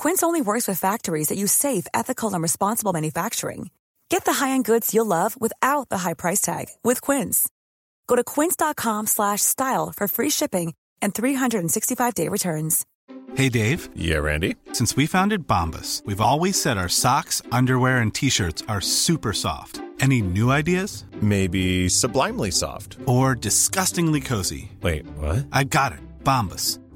Quince only works with factories that use safe, ethical, and responsible manufacturing. Get the high-end goods you'll love without the high price tag with Quince. Go to quince.com/style for free shipping and 365-day returns. Hey Dave. Yeah, Randy. Since we founded Bombus, we've always said our socks, underwear, and t-shirts are super soft. Any new ideas? Maybe sublimely soft. Or disgustingly cozy. Wait, what? I got it. Bombus.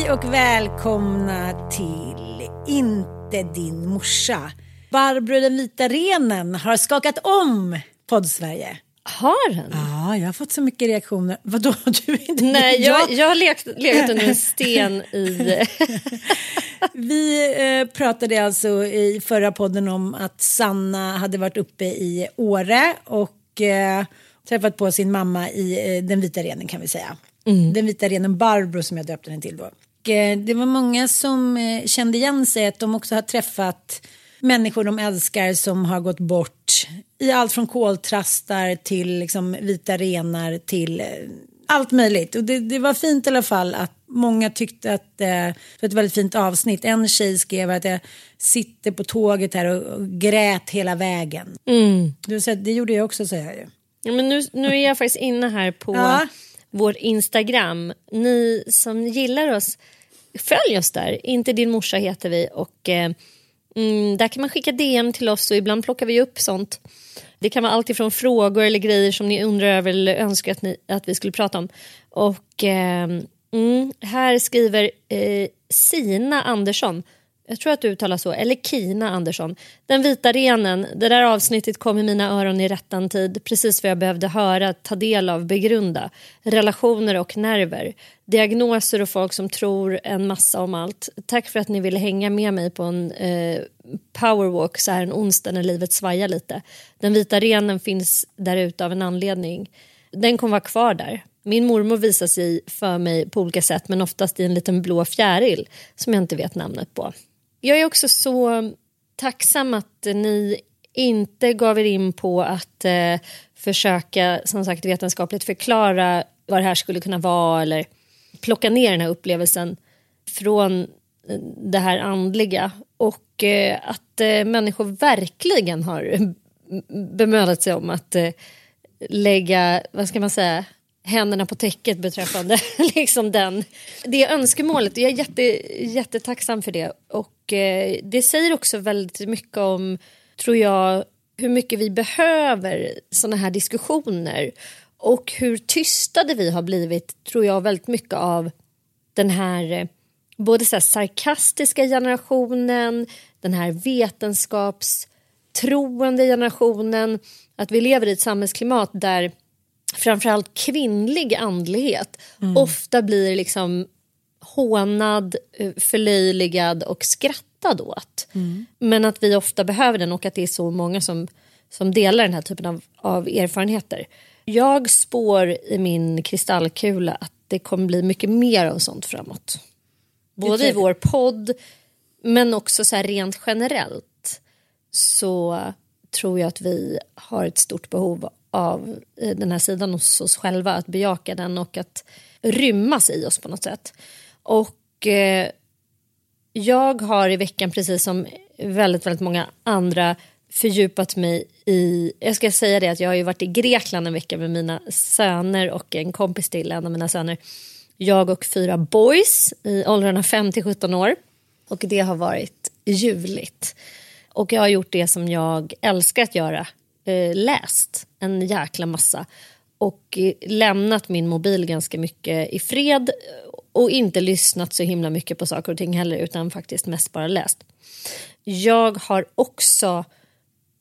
Hej och välkomna till Inte din morsa. Barbro den vita renen har skakat om poddsverige. Har den? Ja, jag har fått så mycket reaktioner. Vadå? Du inte Nej, jag, jag har lekt, legat under en sten i... Vi eh, pratade alltså i förra podden om att Sanna hade varit uppe i Åre och eh, träffat på sin mamma i eh, Den vita renen kan vi säga. Den vita renen Barbro som jag döpte den till då. Eh, det var många som eh, kände igen sig att de också har träffat människor de älskar som har gått bort i allt från koltrastar till liksom, vita renar till eh, allt möjligt. Och det, det var fint i alla fall att många tyckte att eh, det var ett väldigt fint avsnitt. En tjej skrev att jag sitter på tåget här och, och grät hela vägen. Du sa, det gjorde jag också, säger jag ju. Ja, men nu, nu är jag faktiskt inne här på Ja vår Instagram. Ni som gillar oss, följ oss där. Inte din morsa heter vi. Och, eh, mm, där kan man skicka DM till oss och ibland plockar vi upp sånt. Det kan vara allt ifrån frågor eller grejer som ni undrar över eller önskar att, ni, att vi skulle prata om. Och eh, mm, här skriver eh, Sina Andersson jag tror att du uttalar så, eller Kina Andersson. Den vita renen, det där avsnittet kom i mina öron i rättan tid. Precis vad jag behövde höra, ta del av, begrunda. Relationer och nerver. Diagnoser och folk som tror en massa om allt. Tack för att ni ville hänga med mig på en eh, powerwalk så här en onsdag när livet svajar lite. Den vita renen finns där ute av en anledning. Den kommer vara kvar där. Min mormor visar sig för mig på olika sätt men oftast i en liten blå fjäril som jag inte vet namnet på. Jag är också så tacksam att ni inte gav er in på att eh, försöka som sagt vetenskapligt förklara vad det här skulle kunna vara eller plocka ner den här upplevelsen från eh, det här andliga. Och eh, att eh, människor verkligen har bemödat sig om att eh, lägga, vad ska man säga, händerna på täcket beträffande liksom den, det önskemålet. Jag är jätte, jättetacksam för det. Och eh, det säger också väldigt mycket om, tror jag, hur mycket vi behöver såna här diskussioner. Och hur tystade vi har blivit, tror jag, väldigt mycket av den här eh, både så här sarkastiska generationen, den här vetenskapstroende generationen. Att vi lever i ett samhällsklimat där framförallt kvinnlig andlighet ofta blir liksom hånad, eh, förlöjligad och skrattad åt. Men att vi ofta behöver den och att det är så många som, som delar den här typen av, av erfarenheter. Jag spår i min kristallkula att det kommer bli mycket mer av sånt framåt. Både i vår podd men också så rent generellt så tror jag att vi har ett stort behov av den här sidan hos oss själva, att bejaka den och att rymmas i oss på något sätt. Och eh, jag har i veckan, precis som väldigt, väldigt många andra, fördjupat mig i... Jag ska säga det att jag har ju varit i Grekland en vecka med mina söner och en kompis till en av mina söner. Jag och fyra boys i åldrarna 5 till 17 år. Och det har varit ljuvligt. Och jag har gjort det som jag älskar att göra. Eh, läst en jäkla massa. Och eh, lämnat min mobil ganska mycket i fred. Och inte lyssnat så himla mycket på saker och ting heller. Utan faktiskt mest bara läst. Jag har också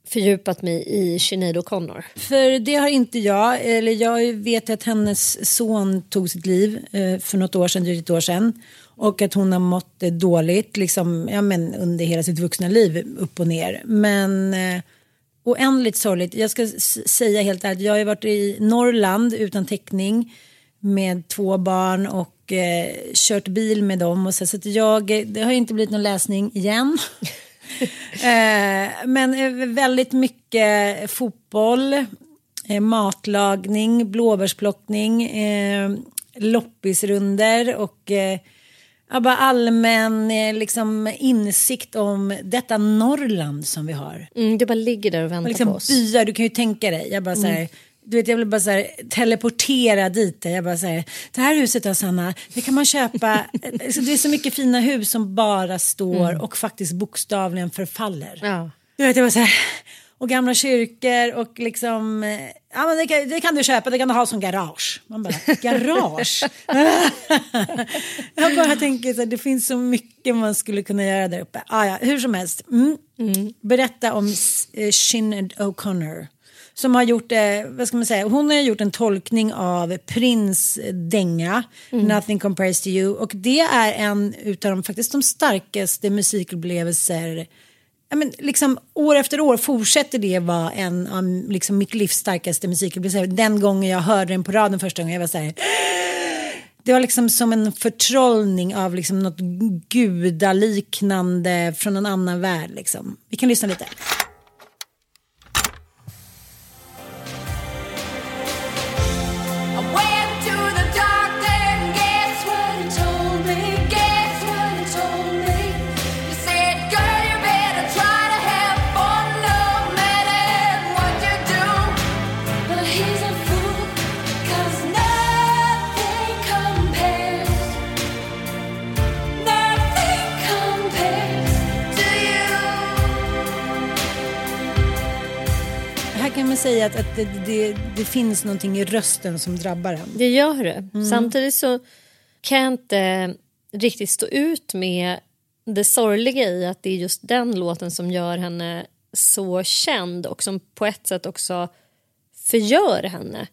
fördjupat mig i Sinead O'Connor. För det har inte jag. Eller jag vet att hennes son tog sitt liv eh, för något år sedan, drygt ett år sedan. Och att hon har mått dåligt liksom, ja, men under hela sitt vuxna liv, upp och ner. Men eh, oändligt sorgligt. Jag ska säga helt ärligt, jag har ju varit i Norrland utan täckning med två barn och eh, kört bil med dem. Och så, så att jag, det har ju inte blivit någon läsning igen. eh, men eh, väldigt mycket fotboll, eh, matlagning, blåbärsplockning, eh, loppisrunder och eh, ja, bara allmän eh, liksom, insikt om detta Norrland som vi har. Mm, det bara ligger där och väntar Och liksom på oss. byar, du kan ju tänka dig. Jag bara så här, du vet, jag vill bara så här, teleportera dit. Jag bara så här, det här huset då Sanna, det kan man köpa. Alltså, det är så mycket fina hus som bara står och faktiskt bokstavligen förfaller. Ja. Du vet, jag bara så här, och gamla kyrkor och liksom, eh, ja men det kan, det kan du köpa, det kan du ha som garage. Man bara, garage? jag bara tänker så här, det finns så mycket man skulle kunna göra där uppe. Ah, ja, hur som helst, mm. berätta om Sinead O'Connor. Som har gjort, eh, vad ska man säga, hon har gjort en tolkning av Prins dänga, Nothing Compares to You. Och det är en utav de, faktiskt de starkaste musikupplevelser Ja, men liksom, år efter år fortsätter det vara en av liksom, mitt livs starkaste musikupplevelse. Den gången jag hörde den på radion första gången, jag var så här... Det var liksom som en förtrollning av liksom något gudaliknande från en annan värld. Liksom. Vi kan lyssna lite. Säga att, att det, det, det finns någonting i rösten som drabbar en. Det gör det. Samtidigt så kan jag inte riktigt stå ut med det sorgliga i att det är just den låten som gör henne så känd och som på ett sätt också förgör henne.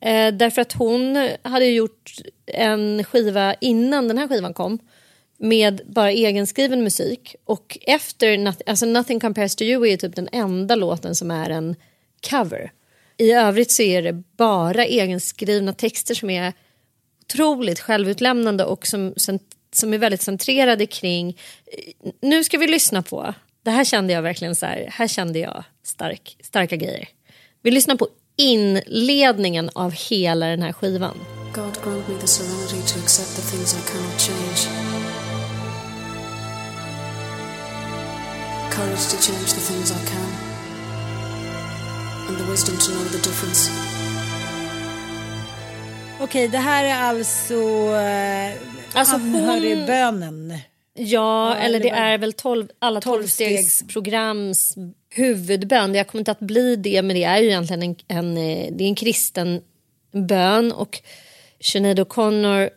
Eh, därför att hon hade gjort en skiva innan den här skivan kom med bara egenskriven musik och efter Noth- alltså Nothing Compares to You är typ den enda låten som är en cover. I övrigt så är det bara egenskrivna texter som är otroligt självutlämnande och som, som, är väldigt centrerade kring... Nu ska vi lyssna på... Det här kände jag verkligen så här, här kände jag stark, starka grejer. Vi lyssnar på inledningen av hela den här skivan. God grant me the serenity to accept the things I cannot change. Courage to change the things I can. And the wisdom to know the difference. Okej, det här är alltså, eh, Alltså, hon- anhörigbönen. Ja, eller det är väl 12, alla tolvstegsprograms huvudbön. Jag kommer inte att bli det, men det är ju egentligen en, en, eh, det är en kristen bön. Och Sinead O'Connor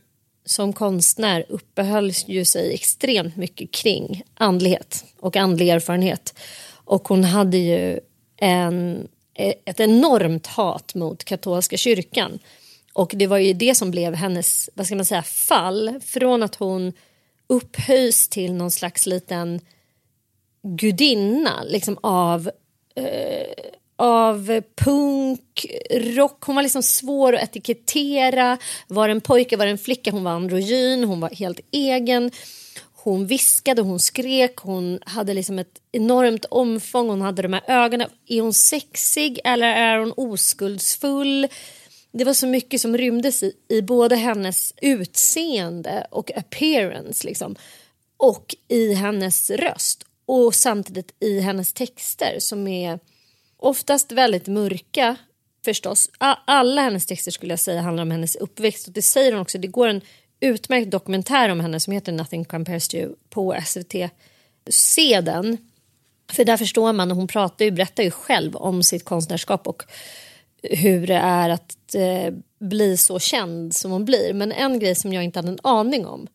som konstnär uppehöll ju sig extremt mycket kring andlighet och andlig erfarenhet. Och hon hade ju en, Eh, ett enormt hat mot katolska kyrkan. Och det var ju det som blev hennes, vad ska man säga, fall. Från att hon upphöjs till någon slags liten gudinna liksom av, eh, av punk, rock. Hon var liksom svår att etikettera. Var det en pojke, var det en flicka? Hon var androgyn, hon var helt egen. Hon viskade, hon skrek, hon hade liksom ett enormt omfång, hon hade de här ögonen. Är hon sexig eller är hon oskuldsfull? Det var så mycket som rymdes i, i både hennes utseende och appearance liksom, och i hennes röst och samtidigt i hennes texter som är oftast väldigt mörka förstås. Alla hennes texter skulle jag säga handlar om hennes uppväxt och det säger hon också. Det går en utmärkt dokumentär om henne som heter Nothing Compares to You på SVT. Se den. För där förstår man, och hon pratar ju, berättar ju själv om sitt konstnärskap och hur det är att eh, bli så känd som hon blir. Men en grej som jag inte hade en aning om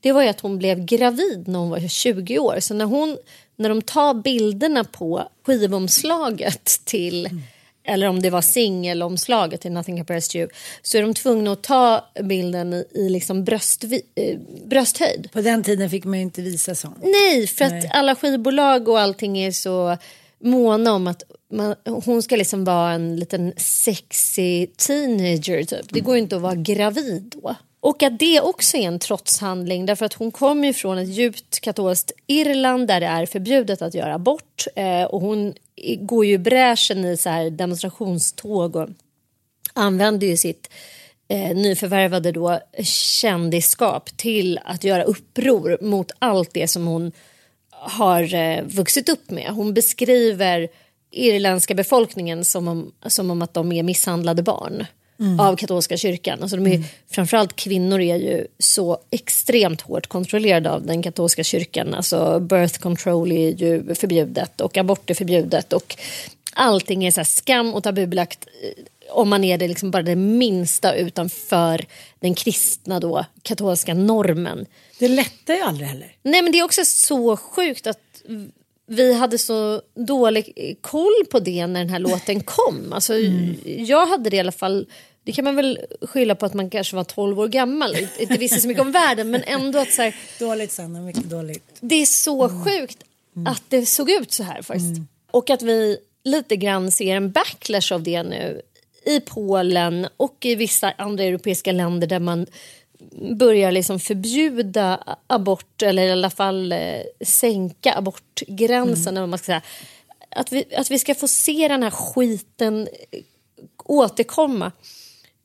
det var ju att hon blev gravid när hon var 20 år. Så när, hon, när de tar bilderna på skivomslaget till mm eller om det var singelomslaget till Nothing Compares to You så är de tvungna att ta bilden i, i liksom bröstvi, eh, brösthöjd. På den tiden fick man ju inte visa sånt. Nej, för Nej. att alla skivbolag och allting är så måna om att man, hon ska liksom vara en liten sexy teenager typ. Det går ju inte att vara gravid då. Och att det också är en trotshandling därför att hon kommer ju från ett djupt katolskt Irland där det är förbjudet att göra abort eh, och hon går ju i bräschen i så här demonstrationståg och använder ju sitt eh, nyförvärvade då kändisskap till att göra uppror mot allt det som hon har eh, vuxit upp med. Hon beskriver irländska befolkningen som om, som om att de är misshandlade barn av katolska kyrkan. Alltså de är, Framförallt kvinnor är ju så extremt hårt kontrollerade av den katolska kyrkan. Alltså birth control är ju förbjudet och abort är förbjudet och allting är så skam och tabubelagt eh, om man är det liksom bara det minsta utanför den kristna då, katolska normen. Det lättar ju aldrig heller. Nej men det är också så sjukt att vi hade så dålig koll på det när den här låten kom. Alltså, Jag hade det i alla fall, det kan man väl skylla på att man kanske var 12 år gammal och inte visste så mycket om världen men ändå att så här, Dåligt Sanna, mycket dåligt. det är så sjukt att det såg ut så här faktiskt. Och att vi lite grann ser en backlash av det nu i Polen och i vissa andra europeiska länder där man börjar liksom förbjuda abort eller i alla fall eh, sänka abortgränsen. vad Man ska säga. Att, vi, att vi ska få se den här skiten återkomma.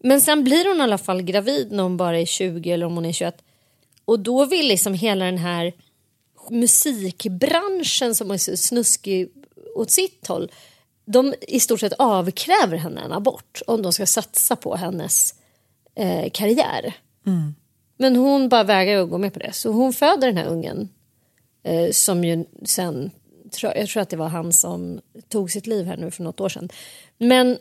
Men sen blir hon i alla fall gravid när hon bara är 20 eller om hon är 21. Och då vill liksom hela den här musikbranschen som är så snuskig åt sitt håll. De i stort sett avkräver henne en abort om de ska satsa på hennes eh, karriär. Men hon bara vägrar att gå med på det. Så hon föder den här ungen. Eh, som ju sen, jag tror att det var han som tog sitt liv här nu för något år sedan. Men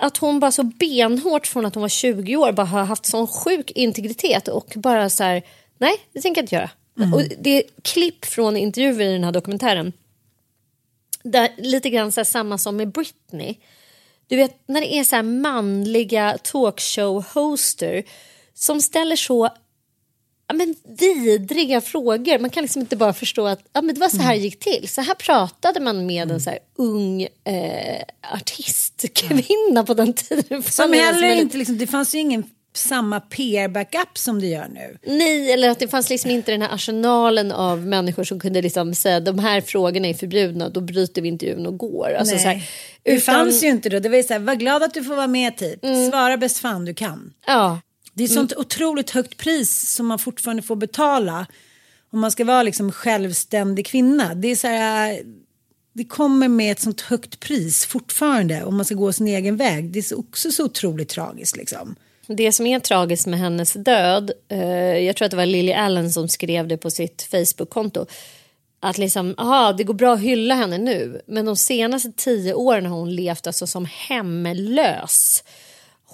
att hon bara så benhårt från att hon var 20 år bara har haft sån sjuk integritet och bara så här, nej det tänker jag inte göra. Och det är klipp från intervjuer i den här dokumentären. Där, lite grann så här, samma som med Britney. Du vet när det är så här manliga talkshow-hoster som ställer så ja, men vidriga frågor. Man kan liksom inte bara förstå att ja, men det var så här det gick till. Så här pratade man med en så här ung eh, artistkvinna på den tiden. Som det heller inte, liksom, det fanns ju ingen samma PR-backup som det gör nu. Nej, eller att det fanns liksom inte den här arsenalen av människor som kunde liksom säga de här frågorna är förbjudna, då bryter vi intervjun och går. Alltså, Nej. så här, Det utan- fanns ju inte då. Det var ju så här, var glad att du får vara med typ. Svara bäst fan du kan. Ja, Det är sånt otroligt högt pris som man fortfarande får betala om man ska vara liksom självständig kvinna. Det är så här, det kommer med ett sånt högt pris fortfarande om man ska gå sin egen väg. Det är så- också så otroligt tragiskt liksom. Det som är tragiskt med hennes död, eh, jag tror att det var Lily Allen som skrev det på sitt Facebook-konto. Att liksom, aha, det går bra att hylla henne nu, men de senaste tio åren har hon levt alltså som hemlös.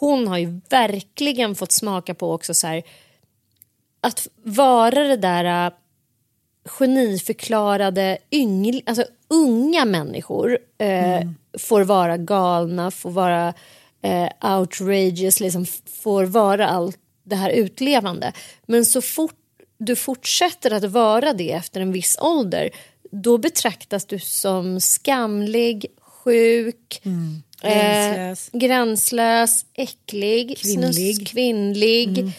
Hon har ju verkligen fått smaka på också så här, att vara det där äh, geniförklarade yngl, alltså unga människor eh, får vara galna, får vara eh, outrageous liksom får vara allt det här utlevande. Men så fort du fortsätter att vara det efter en viss ålder då betraktas du som skamlig, sjuk, eh, Gränslös. gränslös äcklig, Kvinnlig. Snus, kvinnlig.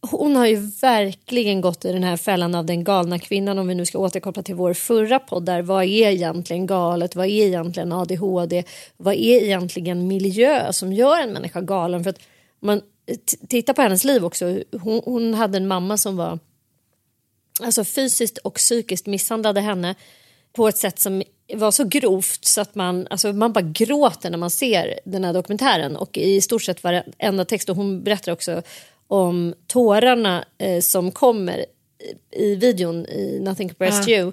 Hon har ju verkligen gått i den här fällan av den galna kvinnan om vi nu ska återkoppla till vår förra podd där vad är egentligen galet, vad är egentligen ADHD, vad är egentligen miljö som gör en människa galen för att man tittar på hennes liv också, hon, hon hade en mamma som var alltså fysiskt och psykiskt misshandlade henne på ett sätt som var så grovt så att man, alltså man bara gråter när man ser den här dokumentären och i stort sett varenda text och hon berättar också om tårarna eh, som kommer i videon i Nothing Compares You.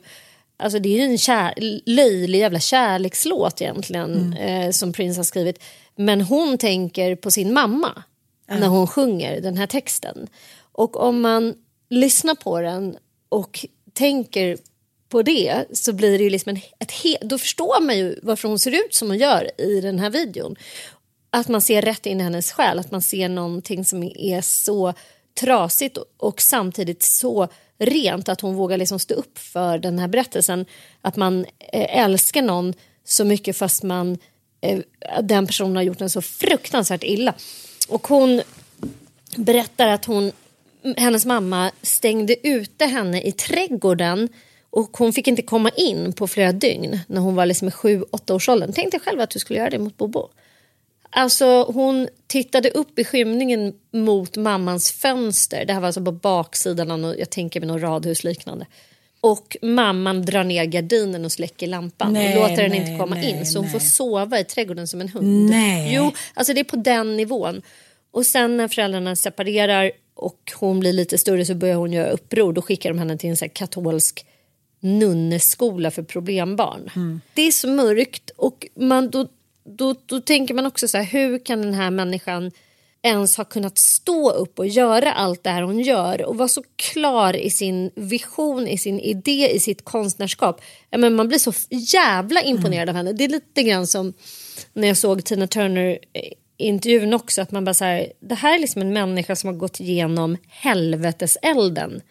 Alltså det är ju en kär, löjlig jävla kärlekslåt egentligen eh, som Prince har skrivit. Men hon tänker på sin mamma när hon sjunger den här texten. Och om man lyssnar på den och tänker på det så blir det ju liksom en, ett he- då förstår man ju varför hon ser ut som hon gör i den här videon. Att man ser rätt in i hennes själ, att man ser någonting som är så trasigt och, samtidigt så rent att hon vågar liksom stå upp för den här berättelsen. Att man eh, älskar någon så mycket fast man eh, den personen har gjort en så fruktansvärt illa. Och hon berättar att hon, hennes mamma stängde ute henne i trädgården och hon fick inte komma in på flera dygn när hon var liksom i sju, åtta års åldern. Tänk dig själv att du skulle göra det mot Bobo. Alltså hon tittade upp i skymningen mot mammans fönster. Det här var alltså på baksidan av något, jag tänker med något radhusliknande. Och mamman drar ner gardinen och släcker lampan Nej, och låter den nej, inte komma nej, in. Så hon får sova i trädgården som en hund. Nej. Jo, alltså det är på den nivån. Och sen när föräldrarna separerar och hon blir lite större så börjar hon göra uppror. Då skickar de henne till en så katolsk nunneskola för problembarn. Mm. Det är så mörkt och man, då, då, då tänker man också så här, hur kan den här människan ens ha kunnat stå upp och göra allt det här hon gör och vara så klar i sin vision, i sin idé, i sitt konstnärskap. Men man blir så jävla imponerad av henne. Det är lite grann som när jag såg Tina Turner eh, intervjun också att man bara så här, det här är liksom en människa som har gått igenom helveteselden.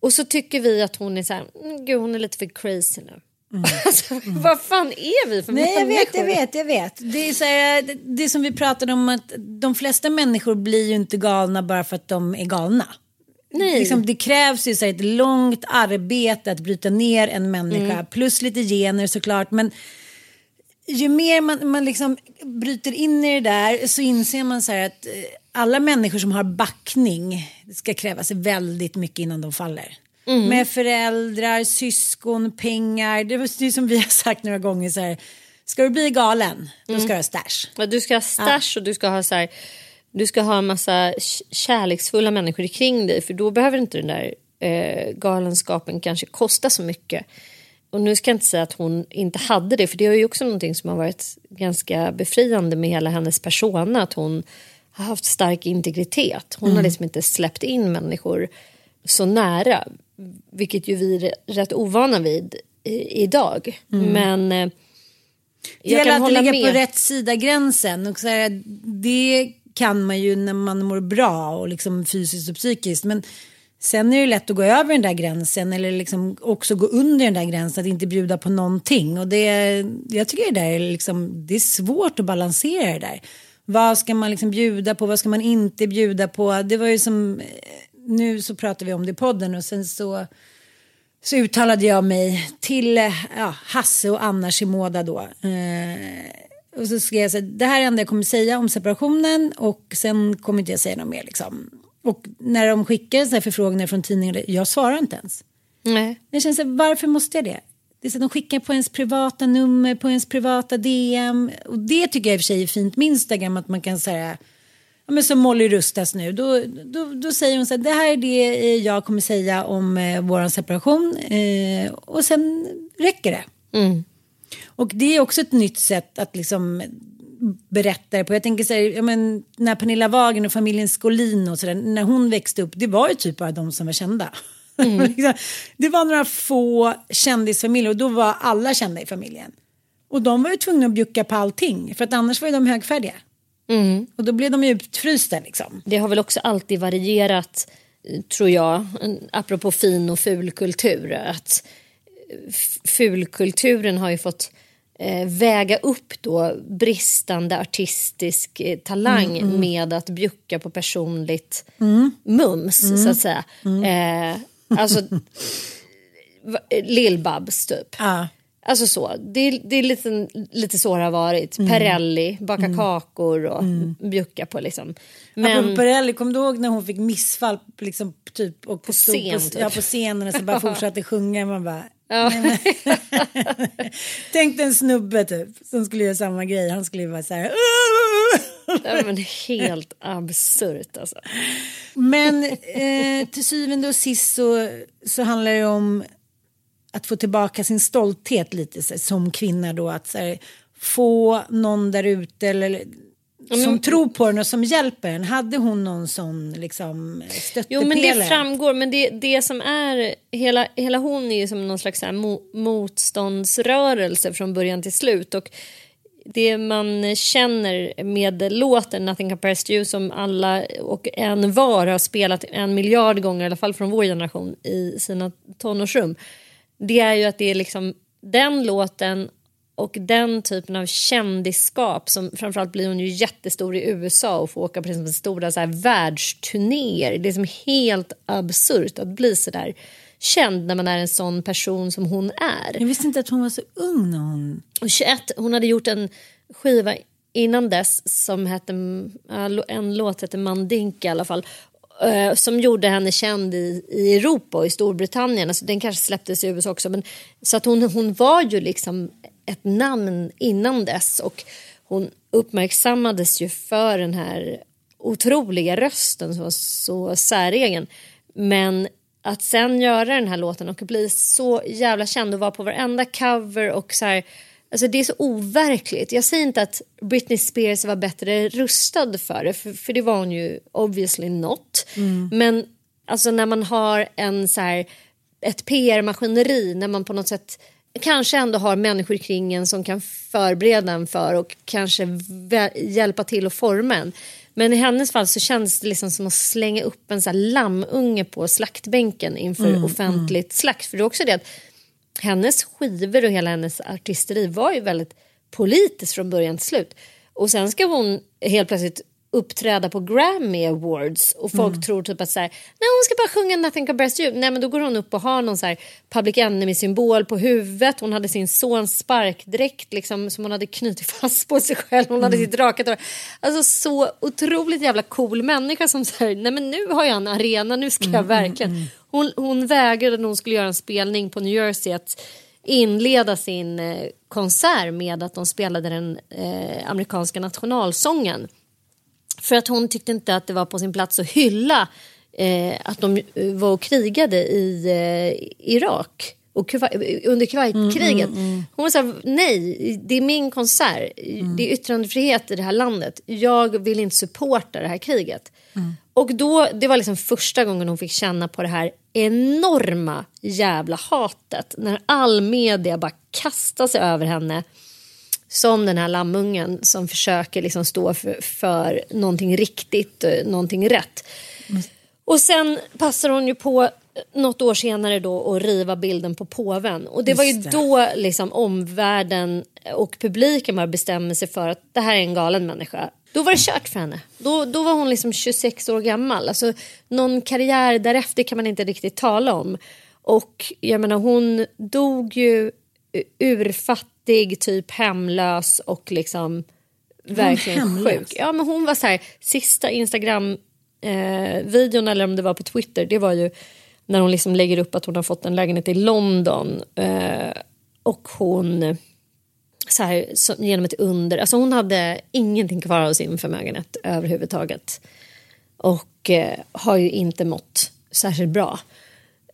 Och så tycker vi att hon är så här, "Mm, gud hon är lite för crazy nu. Alltså, Vad fan är vi för Nej, jag människor? vet, jag vet, jag vet. Det är, så här, det, det som vi pratade om att de flesta människor blir ju inte galna bara för att de är galna. Nej. Liksom, det krävs ju så här, ett långt arbete att bryta ner en människa, Mm. plus lite gener såklart. Men ju mer man, man liksom bryter in i det där så inser man så här att eh, alla människor som har backning, det ska krävas väldigt mycket innan de faller. Med föräldrar, syskon, pengar. Det är som vi har sagt några gånger så här. Ska du bli galen, då ska du ha stash. Ja, Du ska ha stash och du ska ha så här, du ska ha en massa kärleksfulla människor kring dig för då behöver inte den där eh, galenskapen kanske kosta så mycket. Och nu ska jag inte säga att hon inte hade det för det är ju också någonting som har varit ganska befriande med hela hennes persona att hon har haft stark integritet. Hon har liksom inte släppt in människor så nära vilket ju vi är rätt ovana vid i, idag. Men eh, Det jag gäller kan att hålla ligga med. på rätt sida gränsen. Och så här, det kan man ju när man mår bra och liksom fysiskt och psykiskt. Men sen är det lätt att gå över den där gränsen eller liksom också gå under den där gränsen. Att inte bjuda på någonting. Och det, jag tycker det där är, liksom, det är svårt att balansera det där. Vad ska man liksom bjuda på? Vad ska man inte bjuda på? Det var ju som, eh, nu så pratar vi om det i podden och sen så så uttalade jag mig till eh, ja, Hasse och Anna Shimoda då. Eh, och så skrev jag så här, det här är det enda jag kommer säga om separationen och sen kommer inte jag säga något mer liksom. Och när de skickar så här förfrågningar från tidningen, jag svarar inte ens. Nej. Jag känner så här, varför måste jag det? Det är så de skickar på ens privata nummer, på ens privata DM. Och det tycker jag i och för sig är fint med Instagram, att man kan säga, ja, men som Molly Rustas nu, då, då, då säger hon så här, det här är det eh, jag kommer säga om eh, vår separation eh, och sen räcker det. Och det är också ett nytt sätt att liksom berätta det på. Jag tänker så här, ja, men, när Pernilla Wagen och familjen Skolin och så där, när hon växte upp, det var ju typ bara de som var kända. Liksom, det var några få kändisfamiljer och då var alla kända i familjen. Och de var ju tvungna att bjucka på allting för att annars var ju de högfärdiga. Och då blev de ju utfrysta liksom. Det har väl också alltid varierat, tror jag, apropå fin och fulkultur. Att eh, f- fulkulturen har ju fått eh, väga upp då bristande artistisk eh, talang med att bjucka på personligt mums, så att säga. Eh, alltså, Lill-Babs typ. Ja. Alltså så, det är, det är lite, lite så det har varit. Perrelli, baka kakor och bjucka på liksom. Men... Perrelli, kom du ihåg när hon fick missfall liksom, typ, och på stod scen, på, typ. ja, på scenen och så bara fortsatte sjunga. Man bara, Tänk dig en snubbe typ som skulle göra samma grej. Han skulle vara så här. ja, men helt absurt alltså. Men eh, till syvende och sist så, så handlar det om att få tillbaka sin stolthet lite så, här, som kvinna då. Att här, få någon där ute eller som tror på en och som hjälper en. Hade hon någon sån liksom Jo stöttepelare? men det framgår, men det, det som är, hela, hela hon är ju som någon slags här mo, motståndsrörelse från början till slut. Och det man känner med låten Nothing Compares to You som alla och en var har spelat en miljard gånger, i alla fall från vår generation, i sina tonårsrum. Det är ju att det är liksom den låten och den typen av kändisskap som framförallt blir hon ju jättestor i USA och får åka på liksom stora så här världsturnéer. Det är som helt absurt att bli så där känd när man är en sån person som hon är. Jag visste inte att hon var så ung när hon... Och 21, hon hade gjort en skiva innan dess som hette, en låt hette Mandinka i alla fall. eh, Som gjorde henne känd i, i Europa och i Storbritannien. Alltså, den kanske släpptes i USA också. Men, så att hon, hon var ju liksom ett namn innan dess. Och hon uppmärksammades ju för den här otroliga rösten som var så säregen. Men att sen göra den här låten och bli så jävla känd och vara på varenda cover och så här. Alltså det är så overkligt. Jag säger inte att Britney Spears var bättre rustad för det, för, för det var hon ju obviously not. Men alltså när man har en så här, ett PR-maskineri, när man på något sätt kanske ändå har människor kring en som kan förbereda en för och kanske hjälpa till att forma en. Men i hennes fall så kändes det liksom som att slänga upp en så lammunge på slaktbänken inför offentligt slakt. För det är också det att hennes skivor och hela hennes artisteri var ju väldigt politiskt från början till slut. Och sen ska hon helt plötsligt uppträda på Grammy Awards och folk tror typ att så här, nej hon ska bara sjunga Nothing Compares You. Nej men då går hon upp och har någon så här Public Enemy symbol på huvudet. Hon hade sin sons sparkdräkt liksom, som hon hade knutit fast på sig själv. Hon hade sitt rakat hår. Alltså så otroligt jävla cool människa som säger nej men nu har jag en arena, nu ska jag verkligen. Hon, hon vägrade när hon skulle göra en spelning på New Jersey att inleda sin eh, konsert med att de spelade den eh, amerikanska nationalsången. För att hon tyckte inte att det var på sin plats att hylla eh, att de eh, var och krigade i eh, Irak. Och Kuwait, under Kuwaitkriget. Hon var så här, nej, det är min konsert. Det är yttrandefrihet i det här landet. Jag vill inte supporta det här kriget. Och då, det var liksom första gången hon fick känna på det här enorma jävla hatet. När all media bara kastar sig över henne som den här lammungen som försöker liksom stå för, för någonting riktigt, eh, någonting rätt. Och sen passar hon ju på något år senare då att riva bilden på påven. Och det var ju det. då liksom omvärlden och publiken bara bestämmer sig för att det här är en galen människa. Då var det kört för henne. Då, då var hon liksom 26 år gammal. Alltså, någon karriär därefter kan man inte riktigt tala om. Och jag menar hon dog ju urfattig, typ hemlös och liksom verkligen hemlös? sjuk. Ja men hon var så här, sista Instagram eh, eller om det var på Twitter, det var ju när hon liksom lägger upp att hon har fått en lägenhet i London eh, och hon så här, så, genom ett under, alltså hon hade ingenting kvar av sin förmögenhet överhuvudtaget och eh, har ju inte mått särskilt bra.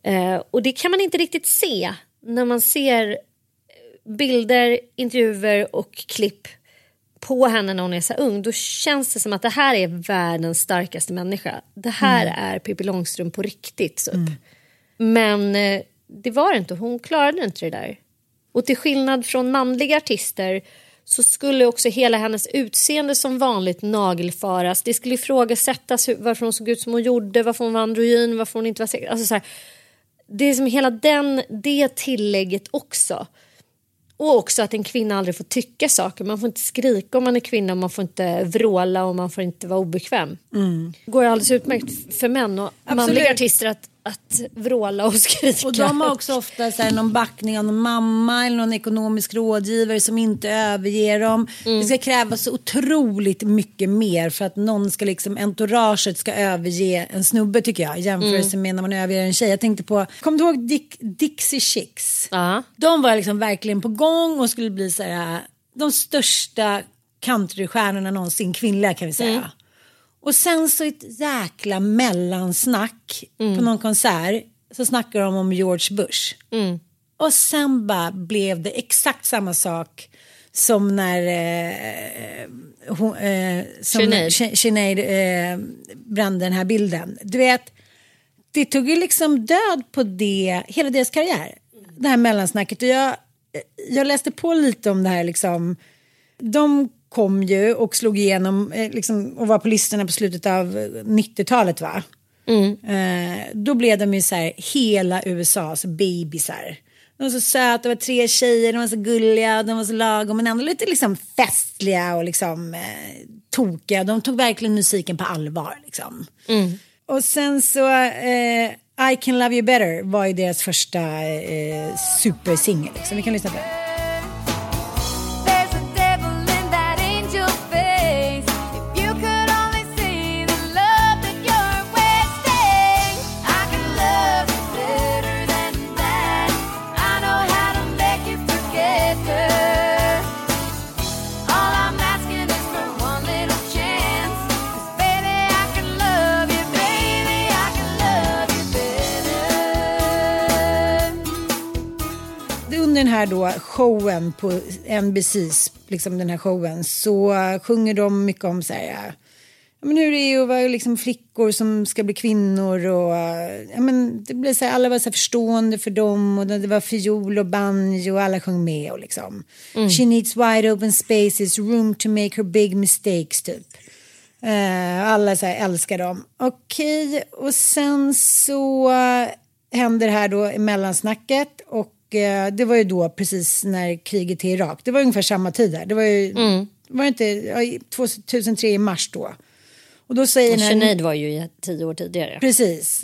Eh, och det kan man inte riktigt se när man ser bilder, intervjuer och klipp på henne när hon är så ung. Då känns det som att det här är världens starkaste människa. Det här är Pippi Långstrump på riktigt. Typ. Men eh, det var det inte. Hon klarade inte det där. Och till skillnad från manliga artister så skulle också hela hennes utseende som vanligt nagelfaras. Det skulle ifrågasättas hur- varför hon såg ut som hon gjorde, varför hon var androgyn, varför hon inte var sex. Alltså så här, det är som hela den, det tillägget också. Och också att en kvinna aldrig får tycka saker. Man får inte skrika om man är kvinna, man får inte vråla och man får inte vara obekväm. Det går alldeles utmärkt för män och Absolut. manliga artister att, att vråla och skrika. Och de har också ofta så här, någon backning av någon mamma eller någon ekonomisk rådgivare som inte överger dem. Mm. Det ska krävas så otroligt mycket mer för att någon ska liksom, entouraget ska överge en snubbe tycker jag. I jämförelse Mm. med när man överger en tjej. Jag tänkte på, kommer du ihåg Dick, Dixie Chicks? Ja. De var liksom verkligen på gång och skulle bli så här, de största countrystjärnorna någonsin, kvinnliga kan vi säga. Mm. Och sen så ett jäkla mellansnack på någon konsert så snackar de om George Bush. Och sen bara blev det exakt samma sak som när eh, hon, eh, som Sinead. Sinead eh, brände den här bilden. Du vet, det tog ju liksom död på det, hela deras karriär. Det här mellansnacket. Och jag, jag läste på lite om det här liksom. De kom ju och slog igenom eh, liksom, och var på listorna på slutet av 90-talet va? Eh, då blev de ju så här hela USAs bebisar. De var så söta, det var tre tjejer, de var så gulliga, de var så lagom men ändå lite liksom festliga och liksom eh, tokiga. De tog verkligen musiken på allvar liksom. Och sen så eh, I can love you better var ju deras första eh, supersingel. Liksom. Vi kan lyssna på den. Här då showen på NBCs, liksom den här showen, så sjunger de mycket om så här, ja, men hur det är att vara liksom flickor som ska bli kvinnor och ja, men det blev så här, alla var så här förstående för dem och det var fiol och banjo och alla sjöng med och liksom. She needs wide open spaces, room to make her big mistakes typ. Eh, alla så här älskar dem. Okej, och sen så händer det här då i mellansnacket och det var ju då precis när kriget till Irak, det var ungefär samma tid där. Det var ju, var det inte, ja, i 2003 i mars då. Och då säger Sinead var ju i tio år tidigare. Precis.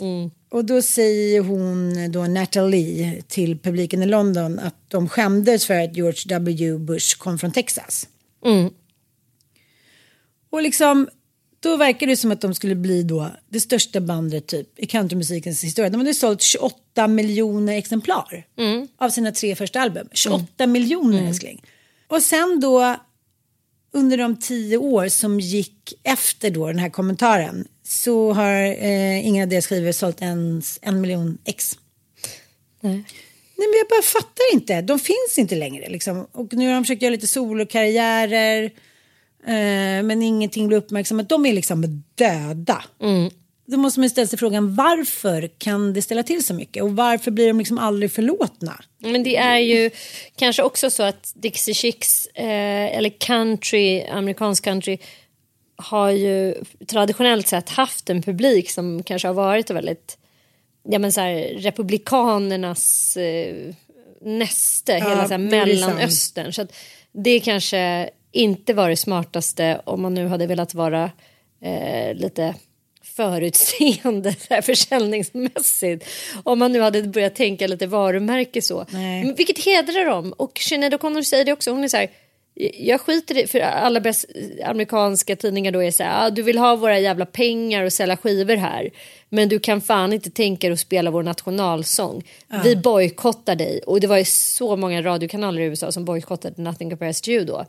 Och då säger hon då Natalie till publiken i London att de skämdes för att George W. Bush kom från Texas. Och liksom, då verkar det som att de skulle bli då det största bandet typ i countrymusikens historia. De hade sålt 28 miljoner exemplar av sina tre första album. 28 miljoner älskling. Och sen då under de tio år som gick efter då den här kommentaren så har eh, inga av deras skivor sålt ens en miljon ex. Nej. Nej men jag bara fattar inte. De finns inte längre liksom. Och nu har de försökt göra lite solokarriärer. Eh, men ingenting blir uppmärksammat. De är liksom döda. Då måste man ställa sig frågan varför kan det ställa till så mycket? Och varför blir de liksom aldrig förlåtna? Men det är ju kanske också så att Dixie Chicks eh, eller country, amerikansk country har ju traditionellt sett haft en publik som kanske har varit väldigt ja, men så här, republikanernas eh, näste, hela så här, Mellanöstern. Så att det kanske inte var det smartaste om man nu hade velat vara eh, lite förutseende så här, försäljningsmässigt. Om man nu hade börjat tänka lite varumärke så. Nej. Vilket hedrar dem. Och Sinead O'Connor säger det också. Hon är så här. Jag skiter i, för alla bäst, amerikanska tidningar då är så här, ah, du vill ha våra jävla pengar och sälja skivor här. Men du kan fan inte tänka dig att spela vår nationalsång. Vi bojkottar dig. Och det var ju så många radiokanaler i USA som bojkottade Nothing Compares to You då.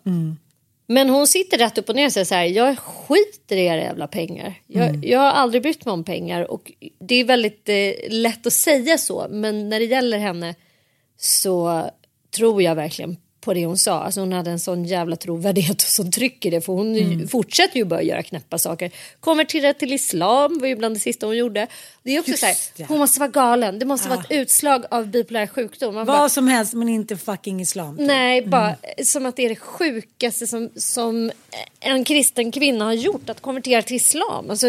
Men hon sitter rätt upp och ner och säger så här, jag skiter i era jävla pengar. Jag, jag har aldrig brytt mig om pengar och det är väldigt eh, lätt att säga så. Men när det gäller henne så tror jag verkligen på det hon sa. Alltså hon hade en sån jävla trovärdighet och sån tryck i det för hon Mm. fortsätter ju bara göra knäppa saker. Konverterade till islam var ju bland det sista hon gjorde. Det är också Just så här, det. hon måste vara galen. Det måste vara ett utslag av bipolär sjukdom. Man bara, Vad som helst men inte fucking islam. typ. Nej, bara som att det är det sjukaste som, som en kristen kvinna har gjort, att konvertera till islam. Alltså,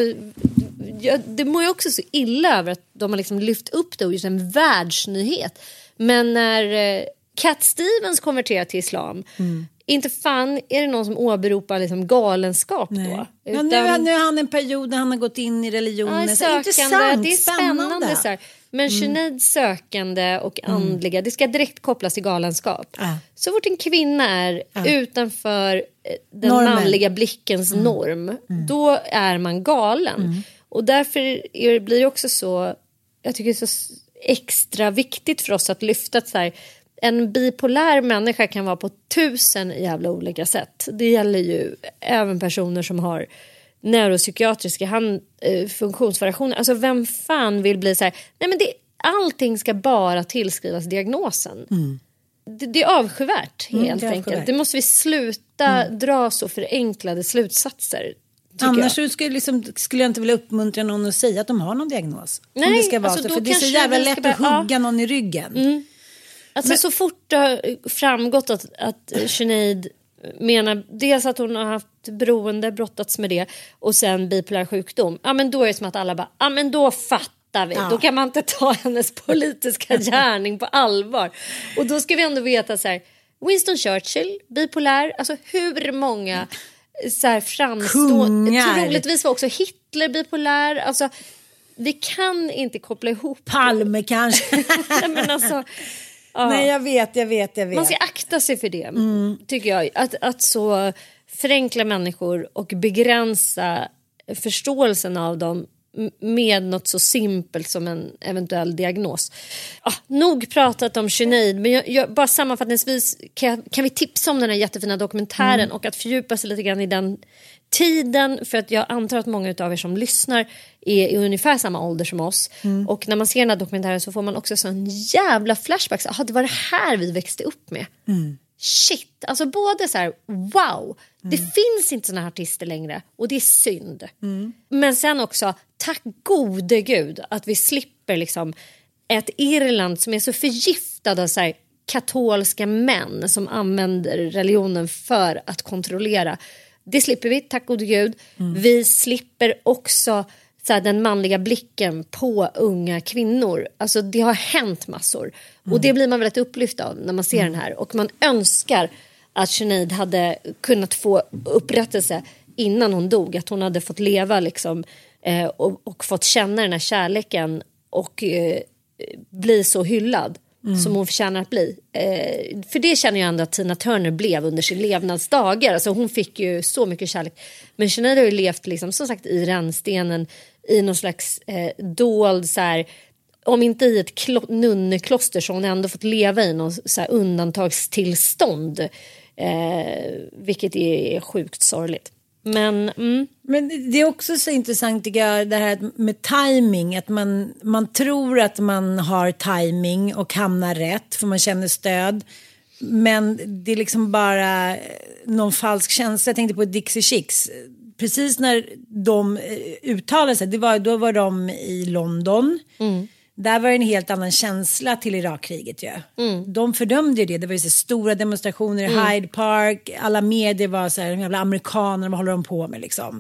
jag, det mår jag också så illa över att de har liksom lyft upp det och gjort en världsnyhet. Men när eh, Cat Stevens konverterar till islam, Mm. inte fan är det någon som åberopar liksom galenskap Nej. då. Ja, nu, Utan- nu är han en period när han har gått in i religionen. Ja, sökande, Intressant, det är spännande. Så här. Men Mm. Sökande och andliga, det ska direkt kopplas till galenskap. Ja. Så fort en kvinna är utanför eh, den Normen. Mm. manliga blickens norm, då är man galen. Och därför är, blir det också så, jag tycker det är så extra viktigt för oss att lyfta att så här, en bipolär människa kan vara på tusen jävla olika sätt. Det gäller ju även personer som har neuropsykiatriska hand, eh, funktionsvariationer. Alltså vem fan vill bli så här, nej men det, allting ska bara tillskrivas diagnosen. Det, det är avskyvärt Mm, helt det är enkelt. avskyvärt. Det måste vi sluta dra så förenklade slutsatser. Annars jag. skulle, liksom, skulle jag inte vilja uppmuntra någon att säga att de har någon diagnos. Om Nej, det ska vara alltså så, för det är så jävla lätt att börja- ja. hugga någon i ryggen. Alltså så fort det har framgått att, att Sinead menar dels att hon har haft beroende, brottats med det och sen bipolär sjukdom. Ja men då är det som att alla bara, ja men då fattar vi. Ja. Då kan man inte ta hennes politiska gärning på allvar. Och då ska vi ändå veta så här, Winston Churchill, bipolär, alltså hur många så här Kungar. troligtvis var också Hitler bipolär, alltså vi kan inte koppla ihop Palme kanske. Men alltså, ja. Nej jag vet, jag vet, jag vet. Man ska akta sig för det, Mm. tycker jag. Att, att så förenkla människor och begränsa förståelsen av dem med något så simpelt som en eventuell diagnos. Ah, nog pratat om Sinead, men jag, jag, bara sammanfattningsvis kan, jag, kan vi tipsa om den här jättefina dokumentären Mm. och att fördjupa sig lite grann i den tiden för att jag antar att många av er som lyssnar är i ungefär samma ålder som oss Mm. och när man ser den här dokumentären så får man också sån jävla flashbacks. Jaha, det var det här vi växte upp med. Shit, alltså både så här wow, det finns inte såna här artister längre och det är synd. Men sen också tack gode gud att vi slipper liksom ett Irland som är så förgiftad av så här katolska män som använder religionen för att kontrollera. Det slipper vi, tack gode gud. Vi slipper också så här, den manliga blicken på unga kvinnor. Alltså det har hänt massor. Och det blir man väldigt upplyft av när man ser den här. Och man önskar att Sinead hade kunnat få upprättelse innan hon dog. Att hon hade fått leva liksom, eh, och, och fått känna den här kärleken och eh, bli så hyllad Mm. som hon förtjänar att bli. Eh, för det känner jag ändå att Tina Turner blev under sin levnadsdagar. Alltså hon fick ju så mycket kärlek. Men Sinead har ju levt liksom, som sagt i rännstenen i någon slags eh, dold så här, om inte i ett nunnekloster så har hon ändå fått leva i någon så här undantagstillstånd. Eh, vilket är sjukt sorgligt. Men mm, Men det är också så intressant tycker jag det här med timing. Att man, man tror att man har timing och hamnar rätt för man känner stöd. Men det är liksom bara någon falsk känsla. Jag tänkte på Dixie Chicks. Precis när de eh, uttalade sig, det var, då var de i London. Där var det en helt annan känsla till Irakkriget ju. De fördömde ju det. Det var ju så stora demonstrationer i Hyde Park. Alla medier var så här, de jävla amerikanerna, vad håller de på med liksom.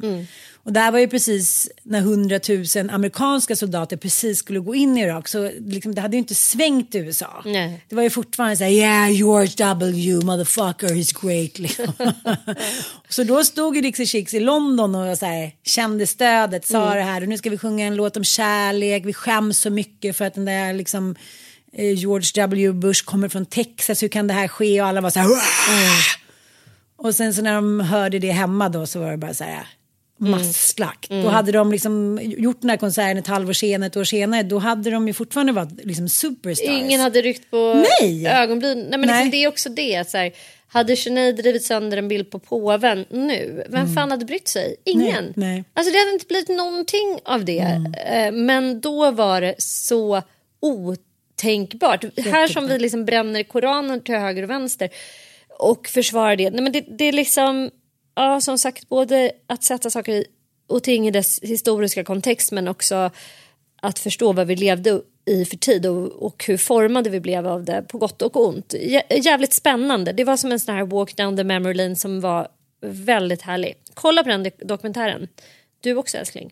Och där var ju precis när hundratusen amerikanska soldater precis skulle gå in i Irak. Så liksom, det hade ju inte svängt i USA. Nej. Det var ju fortfarande så här, yeah George W, motherfucker, he's great. Liksom. så då stod ju Dixie Chicks i London och så här, kände stödet, sa det här och nu ska vi sjunga en låt om kärlek, vi skäms så mycket för att den där liksom eh, George W Bush kommer från Texas, hur kan det här ske? Och alla var så här, "Wah!" Och sen så när de hörde det hemma då så var det bara så här masslakt. Då hade de liksom gjort den här konserten ett halvår senare, ett år senare, då hade de ju fortfarande varit liksom superstars. ingen hade ryckt på Nej. ögonbryn. Nej, men Nej. Liksom, det är också det. Så här, hade Sinead drivit sönder en bild på påven nu, vem fan hade brytt sig? Ingen. Nej, nej. Alltså det hade inte blivit någonting av det. Eh, Men då var det så otänkbart. Här som vi liksom bränner Koranen till höger och vänster och försvara det. Nej, men det, det är liksom, ja som sagt, både att sätta saker i- och ting i dess historiska kontext men också att förstå vad vi levde i för tid och, och hur formade vi blev av det på gott och ont. Jä- Jävligt spännande. Det var som en sån här walk down the memory lane som var väldigt härlig. Kolla på den dokumentären. Du också älskling.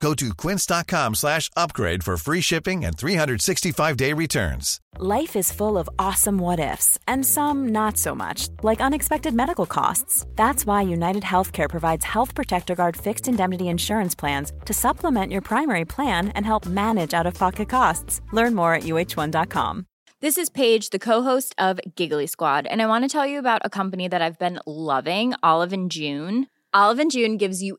Go to quince.com slash upgrade for free shipping and 365-day returns. Life is full of awesome what ifs, and some not so much, like unexpected medical costs. That's why United Healthcare provides Health Protector Guard fixed indemnity insurance plans to supplement your primary plan and help manage out of pocket costs. Learn more at uh1.com. This is Paige, the co-host of Giggly Squad, and I want to tell you about a company that I've been loving, Olive and June. Olive and June gives you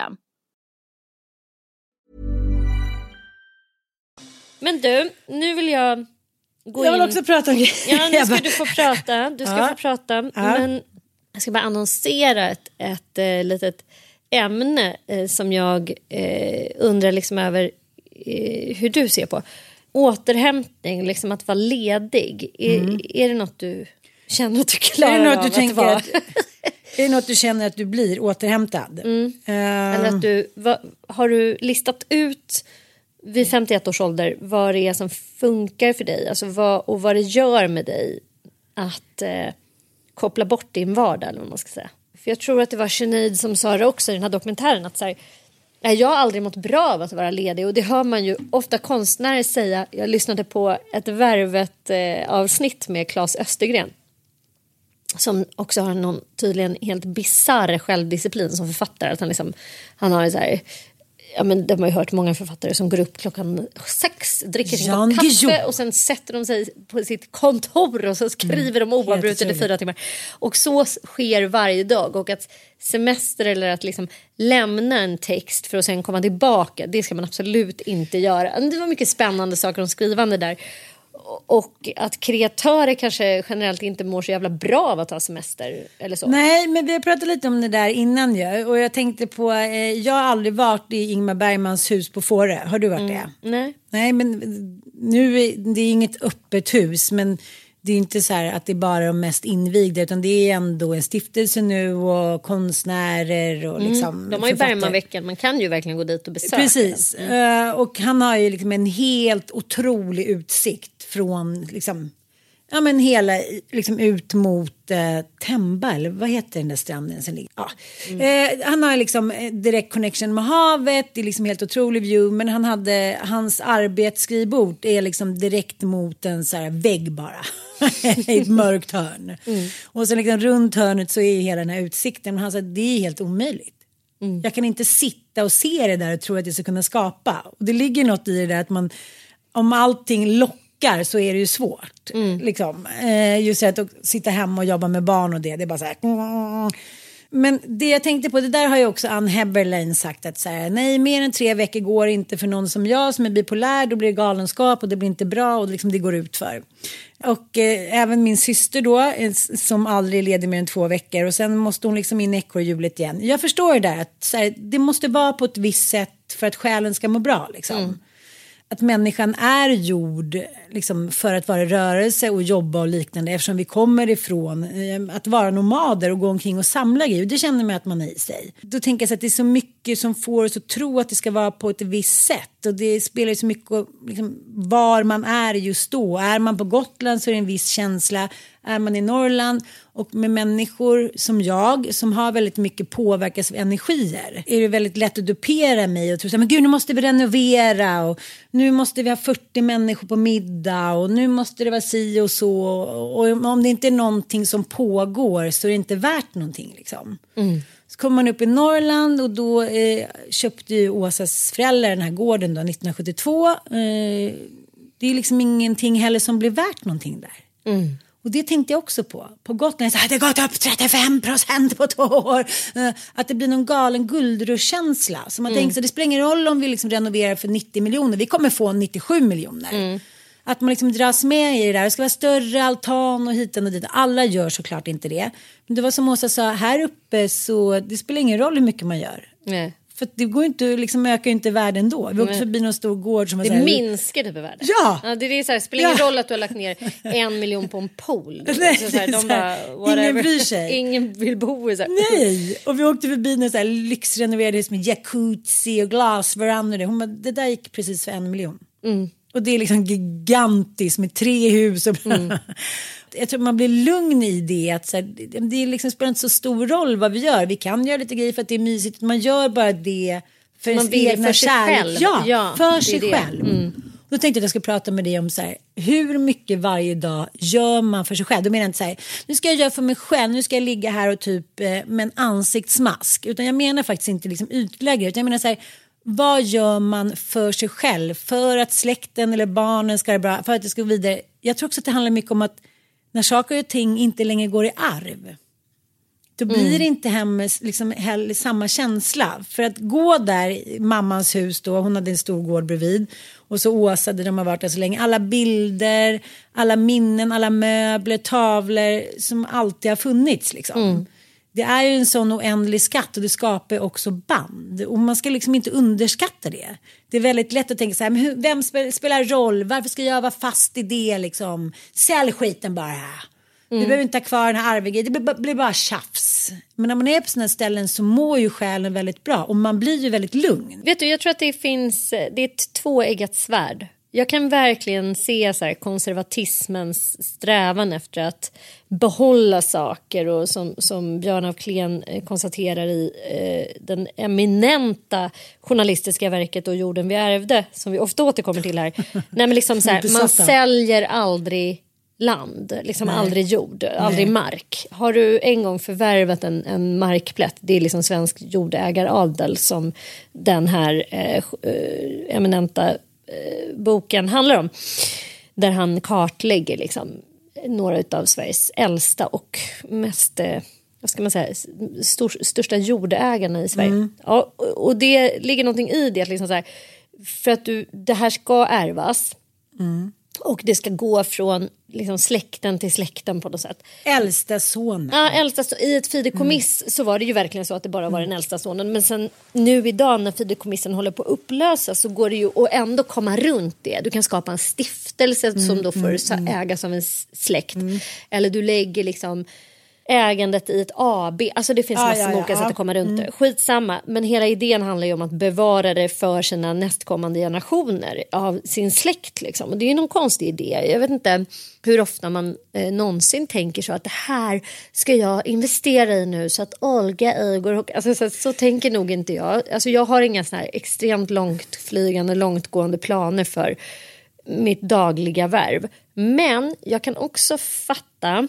Men du, nu vill jag gå Jag vill in... också prata om grejer. Ja, nu ska du få prata. Du ska Ja. få prata. Ja. Men jag ska bara annonsera ett, ett eh, litet ämne eh, som jag eh, undrar liksom över eh, hur du ser på. Återhämtning, liksom att vara ledig. Är, är det något du känner att du klarar Mm. Är det något av du att tänker vara? att, är det något du känner att du blir återhämtad? Mm. Ehm, Eller att du, vad, har du listat ut vid 51 års ålder vad det är som funkar för dig alltså vad, och vad det gör med dig att eh, koppla bort din vardag eller vad man ska säga. För jag tror att det var Sinead som sa det också i den här dokumentären att så här, "Nej, jag har aldrig mått bra av att vara ledig och det hör man ju ofta konstnärer säga. Jag lyssnade på ett Värvet eh, avsnitt med Claes Östergren som också har någon tydligen helt bizarr självdisciplin som författare. Att han, liksom, han har så här, ja, men de har ju hört många författare som går upp klockan sex, dricker sin kopp kaffe och sen sätter de sig på sitt kontor och så skriver de oavbrutet i fyra timmar. Och så sker varje dag. Och att semester eller att liksom lämna en text för att sen komma tillbaka, det ska man absolut inte göra. Det var mycket spännande saker om skrivande där. Och att kreatörer kanske generellt inte mår så jävla bra av att ta semester eller så. Nej, men vi har pratat lite om det där innan ju. Och jag tänkte på, eh, jag har aldrig varit i Ingmar Bergmans hus på Fårö. Har du varit det? Nej. Nej, men nu är det är inget öppet hus, men det är inte så här att det är bara de mest invigda, utan det är ändå en stiftelse nu och konstnärer och liksom Mm. De har ju. Bergmanveckan, man kan ju verkligen gå dit och besöka Precis. Mm. Eh, och han har ju liksom en helt otrolig utsikt från liksom, ja men hela liksom ut mot eh, Temba eller vad heter den där stranden som ligger? Ja. Mm. Eh, han har liksom eh, direkt connection med havet, det är liksom helt otrolig view men han hade, hans arbetsskrivbord är liksom direkt mot en så här vägg bara. I ett mörkt hörn. Mm. Och så liksom runt hörnet så är hela den här utsikten. Men han sa det är helt omöjligt. Mm. Jag kan inte sitta och se det där och tro att jag ska kunna skapa. Och det ligger något i det där att man, om allting lockar så är det ju svårt. Mm. Liksom. Eh, just att sitta hemma och jobba med barn och det, det är bara så här. Men det jag tänkte på, det där har ju också Ann Heberlein sagt att så här, nej mer än tre veckor går inte för någon som jag som är bipolär, då blir det galenskap och det blir inte bra och liksom det går ut för. Och eh, även min syster då, eh, som aldrig leder mer än två veckor och sen måste hon liksom in i ekorrhjulet igen. Jag förstår det där att här, det måste vara på ett visst sätt för att själen ska må bra liksom. Att människan är gjord liksom, för att vara i rörelse och jobba och liknande eftersom vi kommer ifrån eh, att vara nomader och gå omkring och samla grejer. Det känner man att man är i sig. Då tänker jag så att det är så mycket som får oss att tro att det ska vara på ett visst sätt och det spelar ju så mycket liksom, var man är just då. Är man på Gotland så är det en viss känsla. Är man i Norrland och med människor som jag som har väldigt mycket påverkas av energier är det väldigt lätt att dupera mig och tro så här, men gud nu måste vi renovera och nu måste vi ha 40 människor på middag och nu måste det vara si och så och om det inte är någonting som pågår så är det inte värt någonting liksom. Mm. Så kommer man upp i Norrland och då eh, köpte ju Åsas föräldrar den här gården då 1972. Eh, det är liksom ingenting heller som blir värt någonting där. Och det tänkte jag också på. På Gotland så hade det gått upp 35 procent på två år. Eh, Att det blir någon galen guldruschkänsla. Så man tänker så det spelar ingen roll om vi liksom renoverar för 90 miljoner. Vi kommer få 97 miljoner. Att man liksom dras med i det där. Det ska vara större altan och hit och dit. Alla gör såklart inte det. Men det var som Åsa sa, här uppe så det spelar ingen roll hur mycket man gör. Nej. För det går inte, liksom ökar inte världen då. Vi åkte förbi någon stor gård som var så Det här, minskar typ i världen. Ja! det, är så här, spelar ingen Ja. roll att du har lagt ner en miljon på en pool. Nej, så så här, de så bara, ingen bryr sig. ingen vill bo i så här. Nej, och vi åkte förbi något så här lyxrenoverade hus med jacuzzi och glasverandor. Hon bara, det där gick precis för en miljon. Och det är liksom gigantiskt med tre hus. Och Jag tror man blir lugn i det. Att så här, det- liksom spelar inte så stor roll vad vi gör. Vi kan göra lite grejer för att det är mysigt. Man gör bara det för Man vill egna för sig kärlek. själv. Ja, Ja, för sig det. själv. Mm. Då tänkte jag att jag skulle prata med dig om så här, hur mycket varje dag gör man för sig själv? Då menar jag inte så här, nu ska jag göra för mig själv, nu ska jag ligga här och typ eh, med en ansiktsmask. Utan jag menar faktiskt inte liksom utlägg, utan jag menar så här, vad gör man för sig själv? För att släkten eller barnen ska ha det bra, för att det ska gå vidare. Jag tror också att det handlar mycket om att när saker och ting inte längre går i arv. Då blir Mm. det inte hem, liksom, heller samma känsla. För att gå där i mammans hus då, hon hade en stor gård bredvid. Och så Åsa där de har varit där så länge. Alla bilder, alla minnen, alla möbler, tavlor som alltid har funnits liksom. Mm. Det är ju en sån oändlig skatt och det skapar också band. Och man ska liksom inte underskatta det. Det är väldigt lätt att tänka så här, men hur, vem spe- spelar roll? Varför ska jag vara fast i det liksom? Sälj skiten bara. Du Mm. behöver inte ha kvar den här arvingen, det blir, bara- blir bara tjafs. Men när man är på sådana ställen så mår ju själen väldigt bra och man blir ju väldigt lugn. Vet du, jag tror att det finns, det är ett tvåeggat svärd. Jag kan verkligen se så här, konservatismens strävan efter att behålla saker och som, som Björn af Kleen eh, konstaterar i eh, den eminenta journalistiska verket och Jorden vi ärvde, som vi ofta återkommer till här. Nej, men liksom så här, man säljer aldrig land, liksom Nej. aldrig jord, aldrig Nej. mark. Har du en gång förvärvat en, en markplätt, det är liksom svensk jordägaradel som den här eh, eh, eminenta boken handlar om. Där han kartlägger liksom några av Sveriges äldsta och mest eh, vad ska man säga, stor, största jordägarna i Sverige. Ja, och- det ligger någonting i det, att liksom så här, för att du, det här ska ärvas och det ska gå från liksom, släkten till släkten på något sätt. Äldsta sonen. Ja, äldsta, so- I ett fideikommiss så var det ju verkligen så att det bara var den äldsta sonen. Men sen nu idag när fideikommissen håller på att upplösas så går det ju att ändå komma runt det. Du kan skapa en stiftelse som då får sa- ägas av en släkt. Eller du lägger liksom ägandet i ett AB. Alltså det finns Ja, massor med ja, olika ja. sätt att komma runt det. Skitsamma. Men hela idén handlar ju om att bevara det för sina nästkommande generationer av sin släkt. Liksom. Och det är ju någon konstig idé. Jag vet inte hur ofta man eh, någonsin tänker så att det här ska jag investera i nu så att Olga Igor och alltså, så, så tänker nog inte jag. Alltså, jag har inga såna här extremt långtflygande, långtgående planer för mitt dagliga värv. Men jag kan också fatta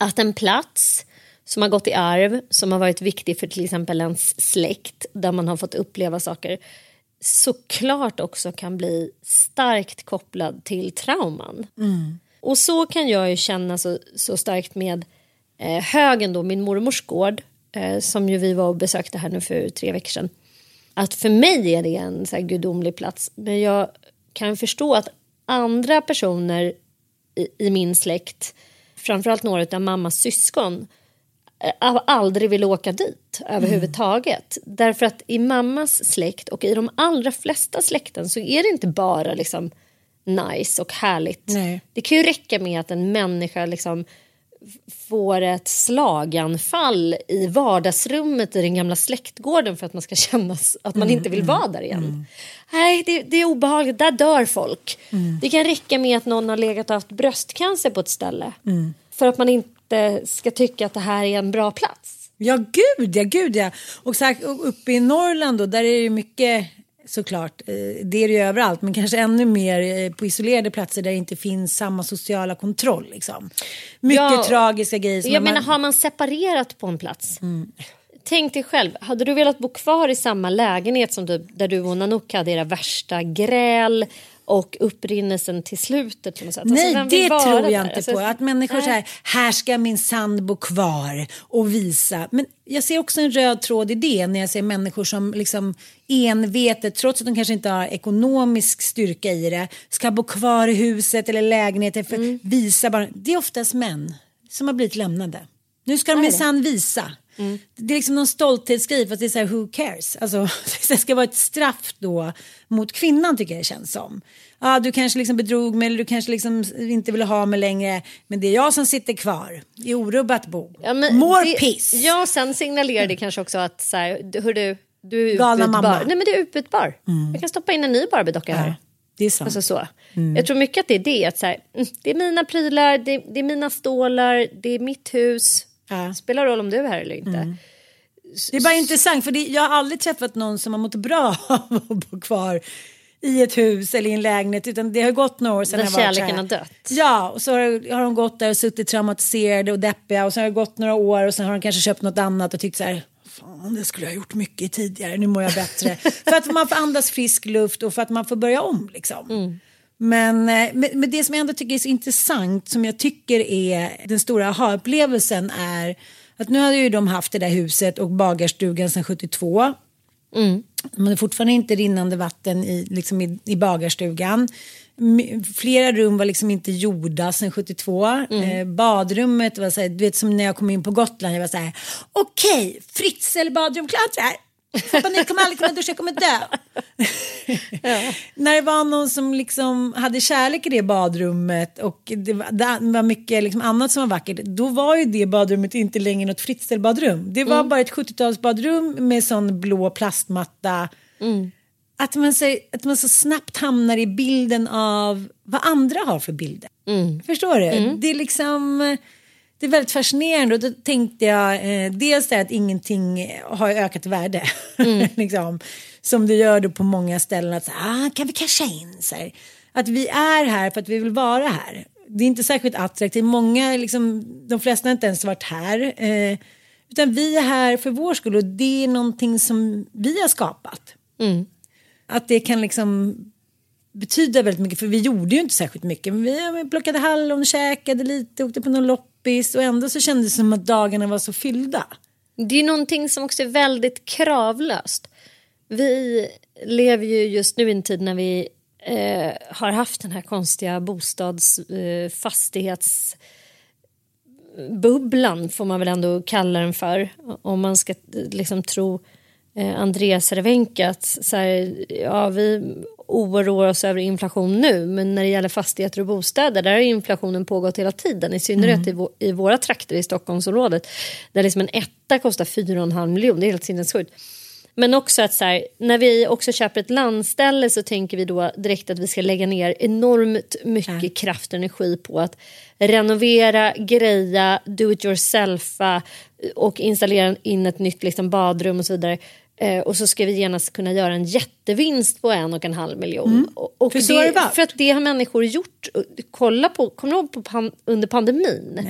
att en plats som har gått i arv, som har varit viktig för till exempel ens släkt, där man har fått uppleva saker, såklart också kan bli starkt kopplad till trauman. Och så kan jag ju känna så, så starkt med eh, högen då, min mormors gård. eh, som ju vi var och besökte här nu för tre veckor sedan. Att för mig är det en så här gudomlig plats. Men jag kan förstå att andra personer i, i min släkt, framförallt några av mammas syskon, eh, aldrig vill åka dit överhuvudtaget. Därför att i mammas släkt och i de allra flesta släkten så är det inte bara liksom nice och härligt. Nej. Det kan ju räcka med att en människa liksom får ett slaganfall i vardagsrummet i den gamla släktgården för att man ska känna att man inte vill vara där igen. Nej, det, det är obehagligt. Där dör folk. Det kan räcka med att någon har legat och haft bröstcancer på ett ställe för att man inte ska tycka att det här är en bra plats. Ja, gud ja, gud ja. Och så här, uppe i Norrland då, där är det mycket såklart. eh, Det är det ju överallt, men kanske ännu mer eh, på isolerade platser där det inte finns samma sociala kontroll. Liksom. Mycket Ja, tragiska grejer. Jag man- menar, har man separerat på en plats? Tänk dig själv, hade du velat bo kvar i samma lägenhet som du, där du och Nanook hade era värsta gräl och upprinnelsen till slutet? På något sätt? Alltså, Nej, vill det tror där? jag inte Alltså, på. Att människor nej. så här, här ska min sand bo kvar och visa. Men jag ser också en röd tråd i det när jag ser människor som liksom envetet, trots att de kanske inte har ekonomisk styrka i det, ska bo kvar i huset eller lägenheten för Mm. visa bara. Det är oftast män som har blivit lämnade. Nu ska de minsann visa. Mm. Det är liksom någon stolthetsgrej fast det är så här who cares. Alltså, det ska vara ett straff då mot kvinnan tycker jag det känns som. Ja, du kanske liksom bedrog mig eller du kanske liksom inte vill ha mig längre. Men det är jag som sitter kvar i orubbat bo. Ja, More det, piss. Ja, sen signalerar det kanske också att så här, hör du, du är Galna utbytbar. mamma. Nej, men du är utbytbar. Jag kan stoppa in en ny Barbie-docka här. Det är sant. Alltså så. Jag tror mycket att det är det. Att så här, mm, det är mina prylar, det, det är mina stålar, det är mitt hus. Spelar roll om du är här eller inte. Det är bara intressant för det, jag har aldrig träffat någon som har mått bra av att bo kvar i ett hus eller i en lägenhet utan det har gått några år sedan Där jag varit så här- kärleken har dött. Ja, och så har, har de gått där och suttit traumatiserade och deppiga och sen har det gått några år och sen har de kanske köpt något annat och tyckt så här Fan, det skulle jag ha gjort mycket tidigare, nu mår jag bättre. för att man får andas frisk luft och för att man får börja om liksom. Eh, men, men det som jag ändå tycker är så intressant, som jag tycker är den stora aha-upplevelsen är att nu hade ju de haft det där huset och bagarstugan sedan 72. De hade fortfarande inte rinnande vatten i, liksom i, i bagarstugan. Flera rum var liksom inte gjorda sedan 72. Eh, badrummet var så här, du vet som när jag kom in på Gotland, jag var så här, okej, Fritzl badrum klart här. Får panik, kommer aldrig kunna duscha, jag kommer dö. När det var någon som liksom hade kärlek i det badrummet och det var, det var mycket liksom annat som var vackert, då var ju det badrummet inte längre något Fritzl-badrum. Det var bara ett 70-talsbadrum med sån blå plastmatta. Att, man så, att man så snabbt hamnar i bilden av vad andra har för bilder. Förstår du? Det är liksom... Det är väldigt fascinerande och då tänkte jag eh, dels det att ingenting har ökat i värde. liksom, som det gör då på många ställen. Att ah, kan vi casha in? Så här. Att vi är här för att vi vill vara här. Det är inte särskilt attraktivt. Många, liksom, de flesta har inte ens varit här. Eh, utan vi är här för vår skull och det är någonting som vi har skapat. Att det kan liksom betyda väldigt mycket för vi gjorde ju inte särskilt mycket. Men vi plockade hallon, käkade lite, åkte på någon loppis och ändå så kändes det som att dagarna var så fyllda. Det är någonting som också är väldigt kravlöst. Vi lever ju just nu i en tid när vi eh, har haft den här konstiga bostadsfastighetsbubblan eh, bubblan får man väl ändå kalla den för. Om man ska eh, liksom tro eh, Andreas Cervenka att så här, ja, vi oroar oss över inflation nu men när det gäller fastigheter och bostäder där har inflationen pågått hela tiden i synnerhet i, vå- i våra trakter i Stockholmsområdet där liksom en etta kostar 4,5 miljoner, det är helt sinnessjukt. Men också att så här, när vi också köper ett landställe så tänker vi då direkt att vi ska lägga ner enormt mycket kraft och energi på att renovera, greja, do it yourselfa och installera in ett nytt liksom, badrum och så vidare. Eh, och så ska vi genast kunna göra en jättevinst på en och en halv miljon. Och, och För det varit. för att det har människor gjort. Kolla på, kommer du ihåg på pan, under pandemin?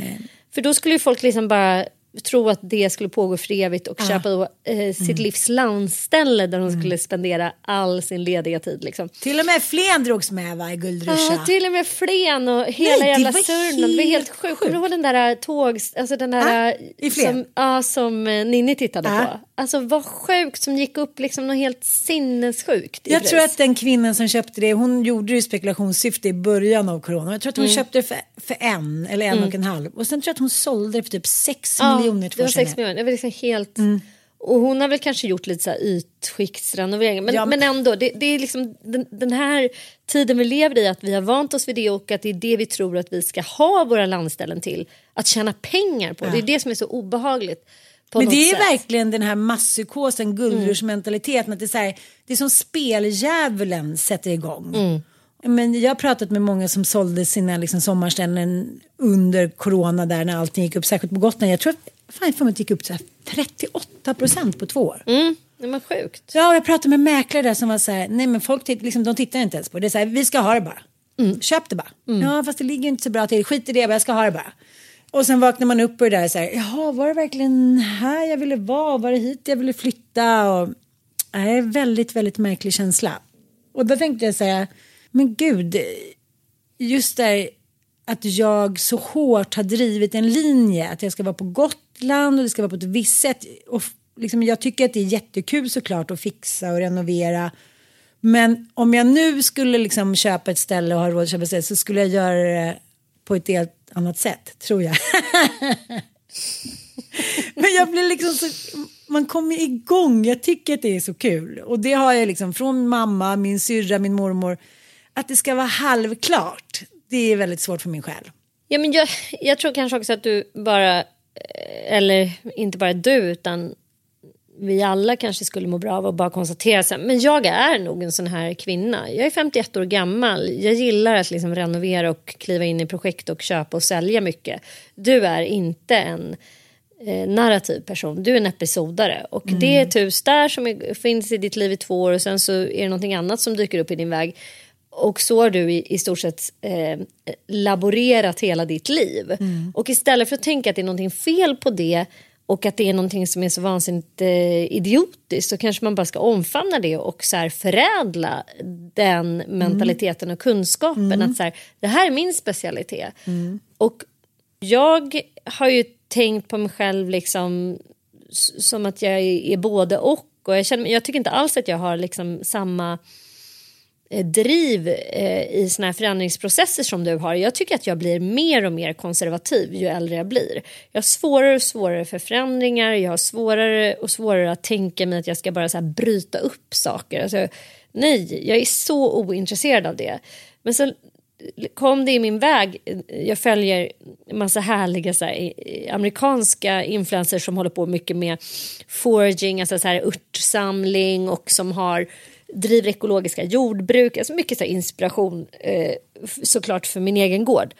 För då skulle ju folk liksom bara tro att det skulle pågå för evigt och Ah. köpa eh, sitt livs landställe där hon skulle spendera all sin lediga tid. Liksom. Till och med Flen drogs med va, i Guldrusha. Ja, till och med Flen och hela Nej, det jävla Sörmland. Det var helt sjukt. Kommer du ihåg den där tåg... Alltså den där... i Flen? som, ja, som eh, Ninni tittade Ja. på. Alltså vad sjukt som gick upp liksom något helt sinnessjukt Jag pris. tror att den kvinnan som köpte det, hon gjorde det i spekulationssyfte i början av corona. Jag tror att hon Mm. köpte det för, för en eller en Mm. och en halv. Och sen tror jag att hon sålde det för typ sex Ja, miljoner det var sex miljoner. Det var liksom helt... Mm. Och hon har väl kanske gjort lite så här ytskiktsrenoveringar. Men, Ja, men- men ändå, det, det är liksom den, den här tiden vi lever i, att vi har vant oss vid det och att det är det vi tror att vi ska ha våra landställen till. Att tjäna pengar på. Ja. Det är det som är så obehagligt. Men det är sätt. verkligen den här masspsykosen, guldrushmentaliteten. Att det, är så här, det är som speldjävulen sätter igång. Mm. Men jag har pratat med många som sålde sina liksom, sommarställen under corona där när allting gick upp, särskilt på Gotland. Jag tror att fan, för mig att det gick upp så här 38 procent på två år. Mm, det var sjukt. Ja, jag pratade med mäklare där som var så här, nej men folk liksom, de tittar inte ens på det. Det är så här, vi ska ha det bara. Köp det bara. Ja, fast det ligger inte så bra till. Skit i det, jag ska ha det bara. Och sen vaknar man upp och det där så här, jaha, var det verkligen här jag ville vara? Var det hit jag ville flytta? Och, äh, nej, väldigt, väldigt märklig känsla. Och då tänkte jag säga, men gud, just där att jag så hårt har drivit en linje att jag ska vara på Gotland och det ska vara på ett visst sätt. Och liksom, jag tycker att det är jättekul såklart att fixa och renovera. Men om jag nu skulle liksom köpa ett ställe och ha råd att köpa ett ställe så skulle jag göra det på ett helt annat sätt, tror jag. Men jag blir liksom så, man kommer igång, jag tycker att det är så kul. Och det har jag liksom från mamma, min syrra, min mormor. Att det ska vara halvklart, det är väldigt svårt för min själ. Ja, men jag, jag tror kanske också att du bara, eh, eller inte bara du utan vi alla kanske skulle må bra av att bara konstatera så här, men jag är nog en sån här kvinna. Jag är 51 år gammal. Jag gillar att liksom renovera och kliva in i projekt och köpa och sälja mycket. Du är inte en eh, narrativ person. Du är en episodare och det är ett hus där som är, finns i ditt liv i två år och sen så är det någonting annat som dyker upp i din väg. Och så har du i, i stort sett eh, laborerat hela ditt liv. Och istället för att tänka att det är någonting fel på det och att det är någonting som är så vansinnigt eh, idiotiskt så kanske man bara ska omfamna det och så här förädla den mentaliteten och kunskapen. Att så här, det här är min specialitet. Och jag har ju tänkt på mig själv liksom som att jag är, både och. och jag, känner, jag tycker inte alls att jag har liksom samma Eh, driv eh, i såna här förändringsprocesser som du har. Jag tycker att jag blir mer och mer konservativ ju äldre jag blir. Jag har svårare och svårare för förändringar. Jag har svårare och svårare att tänka mig att jag ska bara så här bryta upp saker. Alltså, nej, jag är så ointresserad av det. Men så kom det i min väg. Jag följer en massa härliga så här, amerikanska influencers som håller på mycket med foraging, alltså så här, örtsamling och som har driver ekologiska jordbruk. Alltså mycket så inspiration eh, såklart för min egen gård.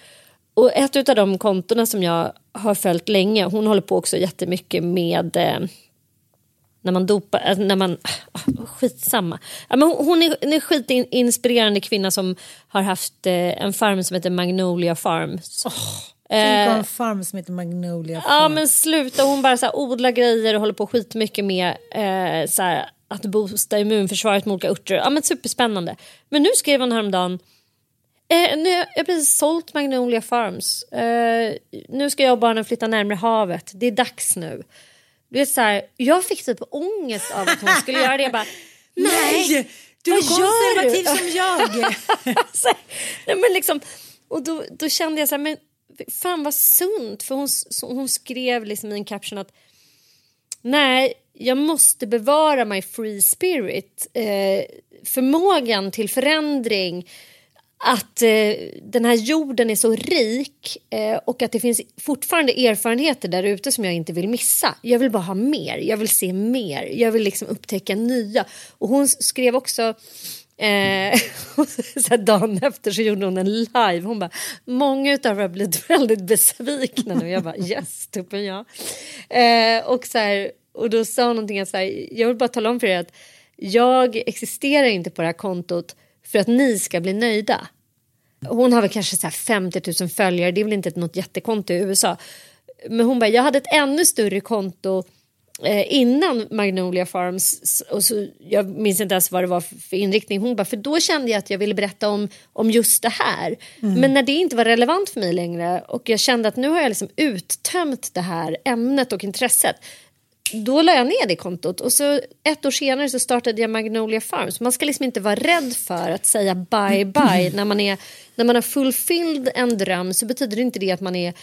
Och ett av de kontona som jag har följt länge, hon håller på också jättemycket med eh, när man dopar, alltså när man, ah, skitsamma. Ja, men hon- är en skitinspirerande kvinna som har haft eh, en farm som heter Magnolia Farms. Tänk Eh, en farm som heter Magnolia Ja Farm. men sluta, hon bara så här, odlar grejer och håller på skitmycket med eh, så här, att boosta immunförsvaret med olika örter. Ja men superspännande. Men nu skrev hon häromdagen Eh, nu, jag har precis sålt Magnolia Farms. Eh, nu ska jag och barnen flytta närmare havet. Det är dags nu. Du vet, så här, jag fick typ ångest av att hon skulle göra det. Jag bara, Nej, du är konservativ du? som jag. så, nej, men liksom, och då, då kände jag så här, men fan vad sunt. För hon, så, hon skrev liksom i en caption att nej, jag måste bevara my free spirit. Eh, förmågan till förändring. Att eh, den här jorden är så rik eh, och att det finns fortfarande erfarenheter där ute som jag inte vill missa. Jag vill bara ha mer, jag vill se mer, jag vill liksom upptäcka nya. Och hon skrev också Eh, så dagen efter så gjorde hon en live. Hon bara, många utav er har blivit väldigt besvikna nu. Jag bara, yes, tuppen ja. Eh, och, så här, och då sa hon någonting att så här, jag vill bara tala om för er att jag existerar inte på det här kontot för att ni ska bli nöjda. Hon har väl kanske så här 50 000 följare, det är väl inte något jättekonto i USA. Men hon bara, jag hade ett ännu större konto eh, innan Magnolia Farms och så, jag minns inte ens vad det var för, för inriktning. Hon bara, för då kände jag att jag ville berätta om, om just det här. Men när det inte var relevant för mig längre och jag kände att nu har jag liksom uttömt det här ämnet och intresset då la jag ner det kontot och så ett år senare så startade jag Magnolia Farms. Man ska liksom inte vara rädd för att säga bye bye. när, man är, när man har fulfilled en dröm så betyder det inte det att man är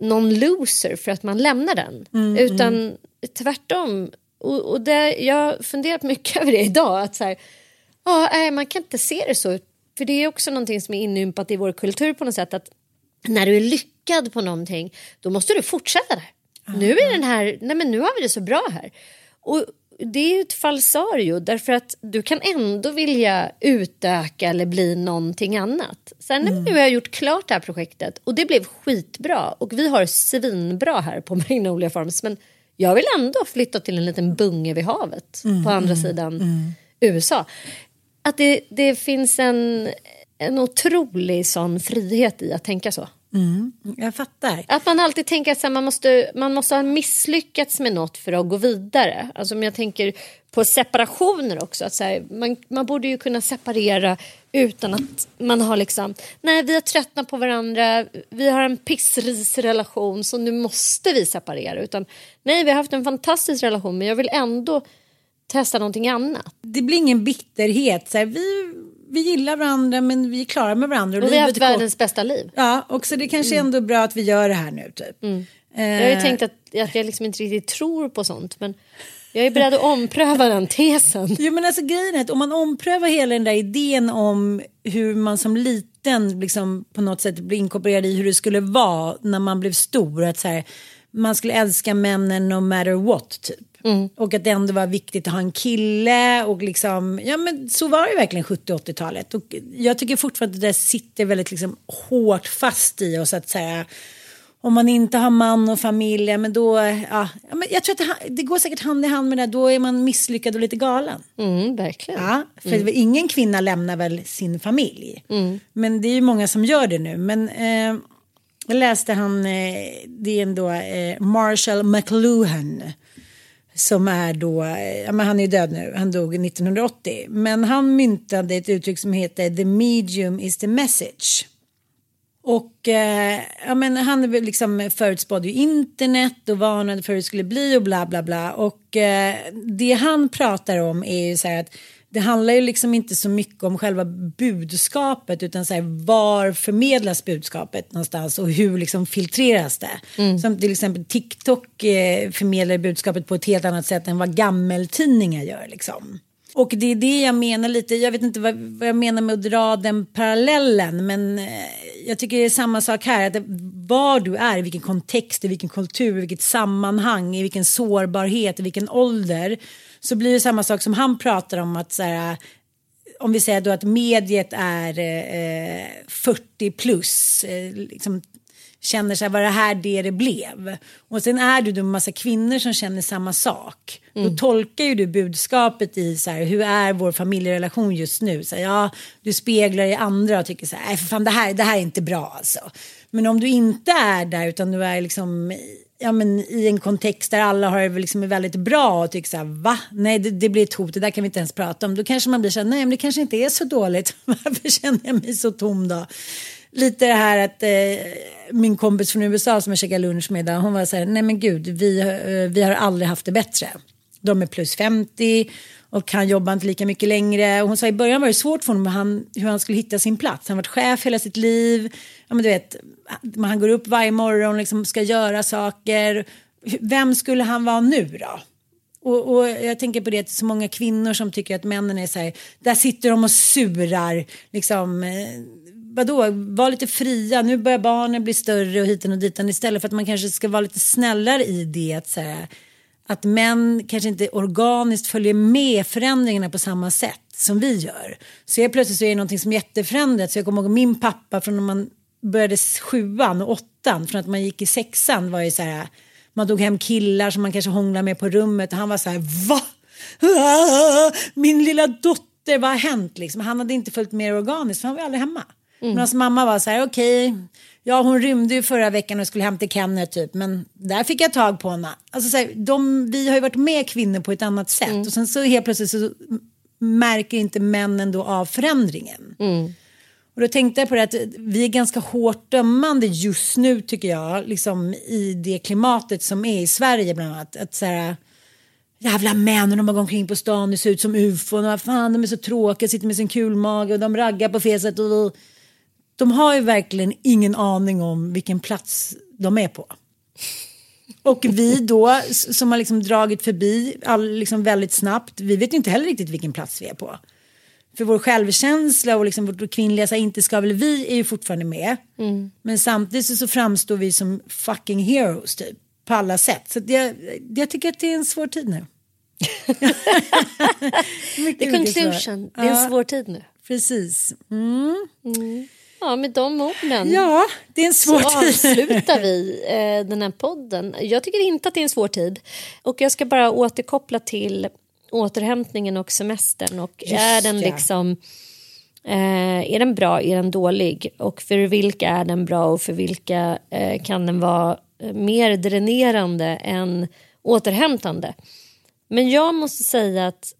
någon loser för att man lämnar den. Mm, Utan tvärtom. Och, och det, jag har funderat mycket över det idag. Att så här, ja, nej, man kan inte se det så. För det är också någonting som är inympat i vår kultur på något sätt. Att när du är lyckad på någonting då måste du fortsätta där. Nu är den här, nej men nu har vi det så bra här. Och det är ju ett falsario därför att du kan ändå vilja utöka eller bli någonting annat. Sen när nu har jag gjort klart det här projektet och det blev skitbra och vi har svinbra här på Magnolia Farms men jag vill ändå flytta till en liten bunge vid havet på andra sidan USA. Att det, det finns en, en otrolig sån frihet i att tänka så. Jag fattar. Att man alltid tänker att man, måste, man måste ha misslyckats med något för att gå vidare. Alltså om jag tänker på separationer också. Att så här, man, man borde ju kunna separera utan att man har liksom... Nej, vi har tröttnat på varandra. Vi har en pissrisrelation så nu måste vi separera. Utan nej, vi har haft en fantastisk relation men jag vill ändå testa någonting annat. Det blir ingen bitterhet. Så här, vi, vi gillar varandra men vi är klara med varandra. Och vi har haft världens bästa liv. Ja, och så det kanske ändå är bra att vi gör det här nu. Typ. Jag har ju tänkt att, att jag liksom inte riktigt tror på sånt men jag är beredd att ompröva den tesen. Jo men alltså grejen är att om man omprövar hela den där idén om hur man som liten liksom på något sätt blir inkorporerad i hur det skulle vara när man blev stor. Att så här, man skulle älska männen no matter what typ. Och att det ändå var viktigt att ha en kille och liksom, ja men så var det verkligen 70-80-talet. Och jag tycker fortfarande att det sitter väldigt liksom hårt fast i oss att säga om man inte har man och familj, men då, ja, men jag tror att det, det går säkert hand i hand med det, då är man misslyckad och lite galen. Mm, verkligen. Ja, för ingen kvinna lämnar väl sin familj. Men det är ju många som gör det nu. Men eh, jag läste han, eh, det är ändå eh, Marshall McLuhan. Som är då, ja, men han är ju död nu, han dog 1980. Men han myntade ett uttryck som heter the medium is the message. Och eh, ja, men han liksom förutspådde ju internet och varnade för hur det skulle bli och bla bla bla. Och eh, det han pratar om är ju så här att det handlar ju liksom inte så mycket om själva budskapet utan så här, var förmedlas budskapet någonstans och hur liksom filtreras det. Som till exempel TikTok eh, förmedlar budskapet på ett helt annat sätt än vad gammeltidningar gör liksom. Och det är det jag menar lite, jag vet inte vad, vad jag menar med att dra den parallellen men eh, jag tycker det är samma sak här, att var du är, i vilken kontext, i vilken kultur, i vilket sammanhang, i vilken sårbarhet, i vilken ålder så blir det samma sak som han pratar om att så här, eh, om vi säger då att mediet är eh, eh 40 plus, eh, liksom, känner sig, var det här det det blev? Och sen är du en massa kvinnor som känner samma sak. Då tolkar ju du budskapet i så här, hur är vår familjerelation just nu? Så här, ja, du speglar i andra och tycker så här, för fan det här, det här är inte bra alltså. Men om du inte är där utan du är liksom ja, men i en kontext där alla har det liksom väldigt bra och tycker så här, va? Nej, det, det blir ett hot, det där kan vi inte ens prata om. Då kanske man blir så här, nej, men det kanske inte är så dåligt. Varför känner jag mig så tom då? Lite det här att eh, min kompis från USA som jag käkade lunch med idag, hon var så här, nej men gud, vi, eh, vi har aldrig haft det bättre. De är plus 50 och han jobbar inte lika mycket längre. Och hon sa i början var det svårt för honom han, hur han skulle hitta sin plats. Han har varit chef hela sitt liv. Ja, men du vet, han går upp varje morgon och liksom ska göra saker. Vem skulle han vara nu då? Och, och jag tänker på det att det är så många kvinnor som tycker att männen är så här, där sitter de och surar, liksom, eh, vadå, var lite fria, nu börjar barnen bli större och hiten och ditan istället för att man kanske ska vara lite snällare i det att så här, att män kanske inte organiskt följer med förändringarna på samma sätt som vi gör. Så jag plötsligt så är det någonting som är jätteförändrat. Så jag kommer ihåg min pappa från när man började sjuan och åttan, från att man gick i sexan var ju så här, man tog hem killar som man kanske hånglade med på rummet och han var så här, va? Min lilla dotter, vad har hänt liksom? Han hade inte följt med organiskt för han var aldrig hemma. Men hans mamma var så här, okej, Ja, hon rymde ju förra veckan och skulle hem till Kenneth typ. Men där fick jag tag på henne. Alltså, så här, de, vi har ju varit med kvinnor på ett annat sätt. Och sen så helt plötsligt så märker inte männen då av förändringen. Och då tänkte jag på det att vi är ganska hårt dömande just nu tycker jag. Liksom i det klimatet som är i Sverige bland annat. Att så här, jävla män och de har gått omkring på stan och ser ut som ufon. Och fan de är så tråkiga, sitter med sin kulmage och de raggar på fel sätt. Och de har ju verkligen ingen aning om vilken plats de är på. Och vi då som har liksom dragit förbi all, liksom väldigt snabbt, vi vet ju inte heller riktigt vilken plats vi är på. För vår självkänsla och liksom vårt kvinnliga så här, inte ska väl vi är ju fortfarande med. Men samtidigt så, så framstår vi som fucking heroes typ. På alla sätt. Så att jag, tycker att det är en svår tid nu. Mycket, svår. conclusion. Det är en svår tid nu. Precis. Mm. Ja, med de orden. Ja, det är en svår så tid. avslutar vi eh, den här podden. Jag tycker inte att det är en svår tid. Och jag ska bara återkoppla till återhämtningen och semestern. Och Just är den liksom... Eh, är den bra, är den dålig? Och för vilka är den bra och för vilka eh, kan den vara eh, mer dränerande än återhämtande? Men jag måste säga att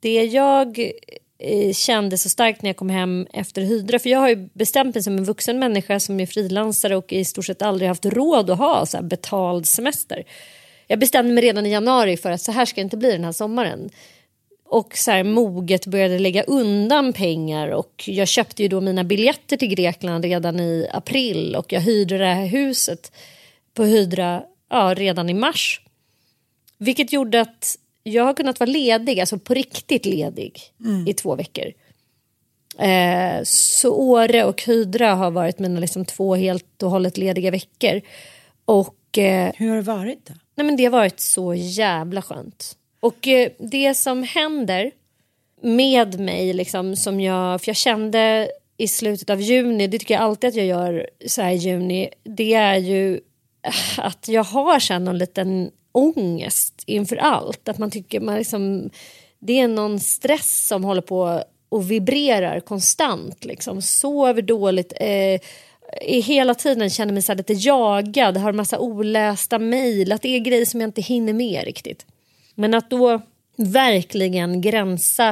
det jag Eh, kände så starkt när jag kom hem efter Hydra, för jag har ju bestämt mig som en vuxen människa som är frilansare och i stort sett aldrig haft råd att ha så här betald semester. Jag bestämde mig redan i januari för att så här ska det inte bli den här sommaren. Och så här moget började lägga undan pengar och jag köpte ju då mina biljetter till Grekland redan i april och jag hyrde det här huset på Hydra ja, redan i mars. Vilket gjorde att jag har kunnat vara ledig, alltså på riktigt ledig i två veckor. Eh, så Åre och Hydra har varit mina liksom två helt och hållet lediga veckor. Och eh, Hur har det varit då? Nej, men det har varit så jävla skönt. Och eh, det som händer med mig, liksom, som jag, för jag kände i slutet av juni, det tycker jag alltid att jag gör så här i juni, det är ju att jag har sen någon liten ångest inför allt. Att man tycker man liksom, det är någon stress som håller på och vibrerar konstant. Liksom. Sover dåligt. Eh, är hela tiden känner mig så här lite jagad, har massa olästa mejl, att det är grejer som jag inte hinner med riktigt. Men att då verkligen gränsa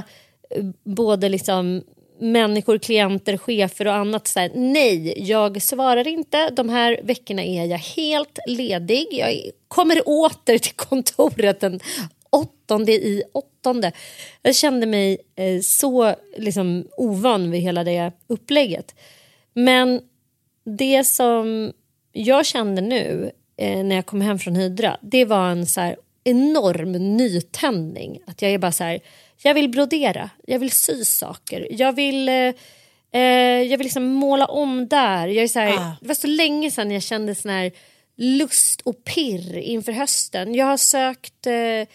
eh, både liksom människor, klienter, chefer och annat. Så här, nej, jag svarar inte. De här veckorna är jag helt ledig. Jag kommer åter till kontoret den åttonde i åttonde. Jag kände mig eh, så liksom, ovan vid hela det upplägget. Men det som jag kände nu eh, när jag kom hem från Hydra, det var en så här enorm nytändning. Att jag är bara så här, jag vill brodera, jag vill sy saker, jag vill, eh, eh, jag vill liksom måla om där. Jag är så här, Ah. Det var så länge sedan jag kände sån här lust och pirr inför hösten. Jag har sökt, eh,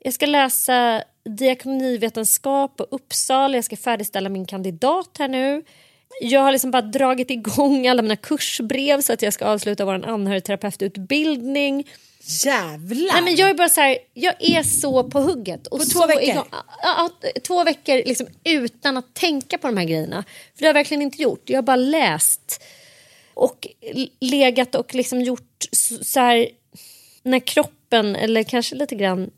jag ska läsa diakonivetenskap på Uppsala, jag ska färdigställa min kandidat här nu. Jag har liksom bara dragit igång alla mina kursbrev så att jag ska avsluta vår anhörigterapeututbildning. Jävlar! Nej, men jag är bara så här, jag är så på hugget. Och På så två veckor? igång- Ja, två veckor liksom, utan att tänka på de här grejerna. För det har jag verkligen inte gjort. Jag har bara läst och legat och liksom gjort så, så här när kroppen, eller kanske lite grann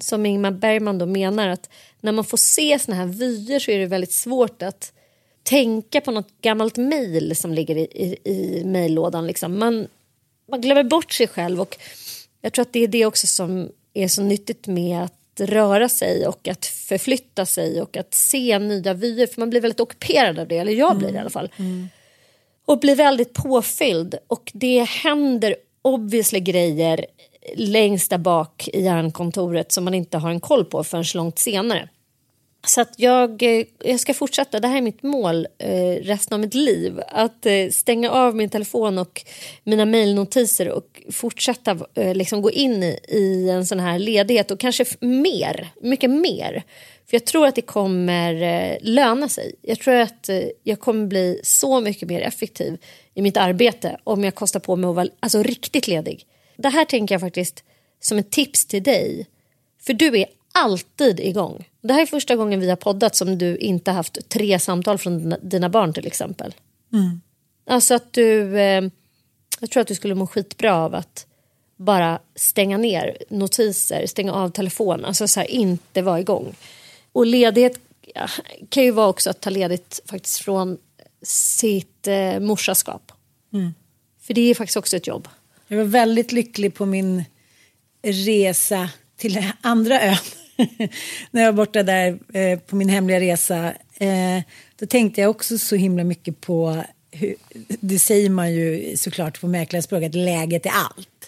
som Ingmar Bergman då menar att när man får se såna här vyer så är det väldigt svårt att tänka på något gammalt mejl som ligger i, i, i mejllådan. Liksom. Man, man glömmer bort sig själv och jag tror att det är det också som är så nyttigt med att röra sig och att förflytta sig och att se nya vyer för man blir väldigt ockuperad av det, eller jag blir det i alla fall. Och blir väldigt påfylld och det händer obviously grejer längst där bak i hjärnkontoret som man inte har en koll på förrän långt senare. Så att jag, eh, jag ska fortsätta, det här är mitt mål eh, resten av mitt liv. Att eh, stänga av min telefon och mina mejlnotiser och fortsätta eh, liksom gå in i, i en sån här ledighet och kanske mer, mycket mer. För jag tror att det kommer eh, löna sig. Jag tror att eh, jag kommer bli så mycket mer effektiv i mitt arbete om jag kostar på mig att vara alltså, riktigt ledig. Det här tänker jag faktiskt som ett tips till dig. För du är alltid igång. Det här är första gången vi har poddat som du inte haft tre samtal från dina- barn till exempel. Alltså att du... Eh, jag tror att du skulle må skitbra av att bara stänga ner notiser, stänga av telefon, alltså så här, inte vara igång. Och ledighet ja, kan ju vara också att ta ledigt faktiskt från sitt eh, morsaskap. Mm. För det är faktiskt också ett jobb. Jag var väldigt lycklig på min resa till andra ön. När jag var borta där eh, på min hemliga resa. Eh, då tänkte jag också så himla mycket på, hur, det säger man ju såklart på mäklarspråk, att läget är allt.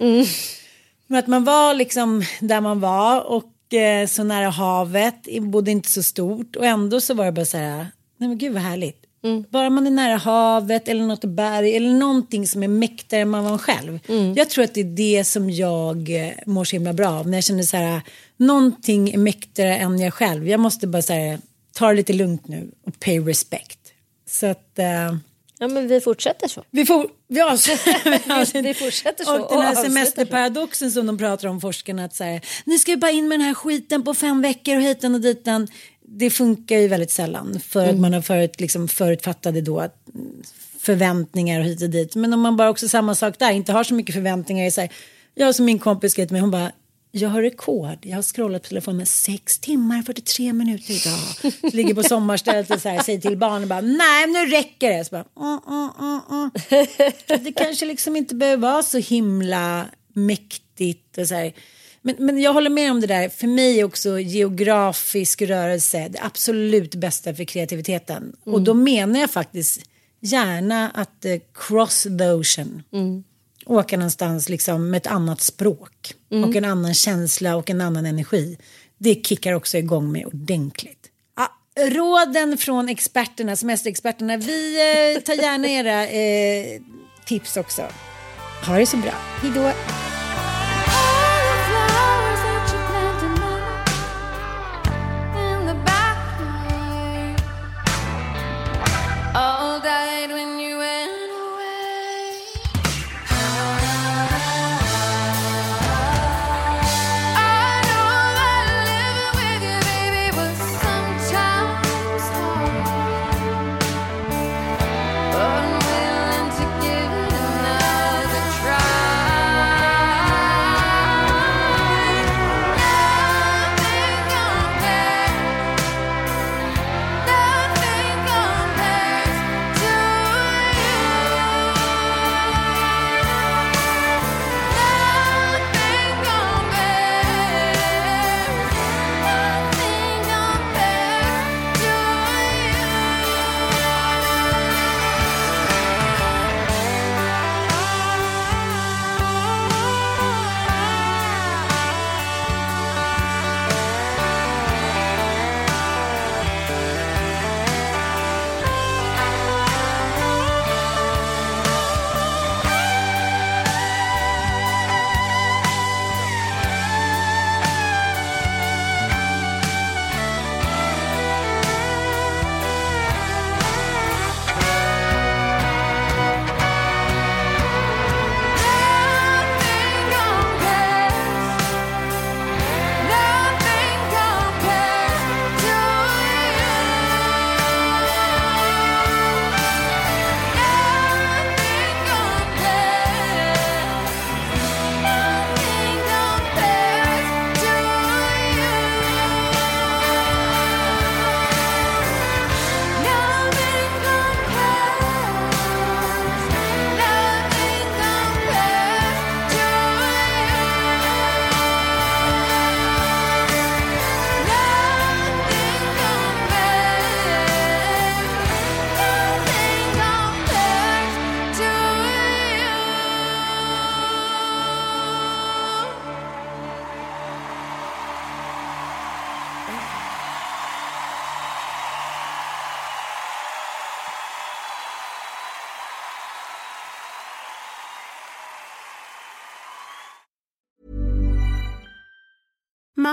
Men att man var liksom där man var och eh, så nära havet, bodde inte så stort och ändå så var det bara så här, nej men gud vad härligt. Bara man är nära havet eller något berg eller någonting som är mäktigare än man var själv. Jag tror att det är det som jag eh, mår så himla bra av. När jag känner så här, någonting är mäktigare än jag själv. Jag måste bara så här, ta det lite lugnt nu och pay respect. Så att... Eh, Ja, men vi fortsätter så. vi får... Ja, så, Vi fortsätter så och den här avslutar så. semesterparadoxen som de pratar om forskarna att så här, ni ska bara in med den här skiten på fem veckor och hiten och ditan. Det funkar ju väldigt sällan för att man har förut, liksom, förutfattade då mm, förväntningar och hit och dit. Men om man bara också samma sak där, inte har så mycket förväntningar. är Så här, jag som min kompis skrev till mig, hon bara jag har rekord. Jag har scrollat på telefonen 6 timmar 43 minuter idag. Ligger på sommarstället och så här, säger till barnen bara nej nu räcker det. Så bara, mm, mm, mm, mm. Så det kanske liksom inte behöver vara så himla mäktigt och så här. Men, men jag håller med om det där. För mig är också geografisk rörelse det absolut bästa för kreativiteten. Och då menar jag faktiskt gärna att eh, cross the ocean. Åka någonstans liksom med ett annat språk och en annan känsla och en annan energi. Det kickar också igång mig ordentligt. Ja, råden från experterna, semesterexperterna. Vi eh, tar gärna era eh, tips också. Ha det så bra. Hej då.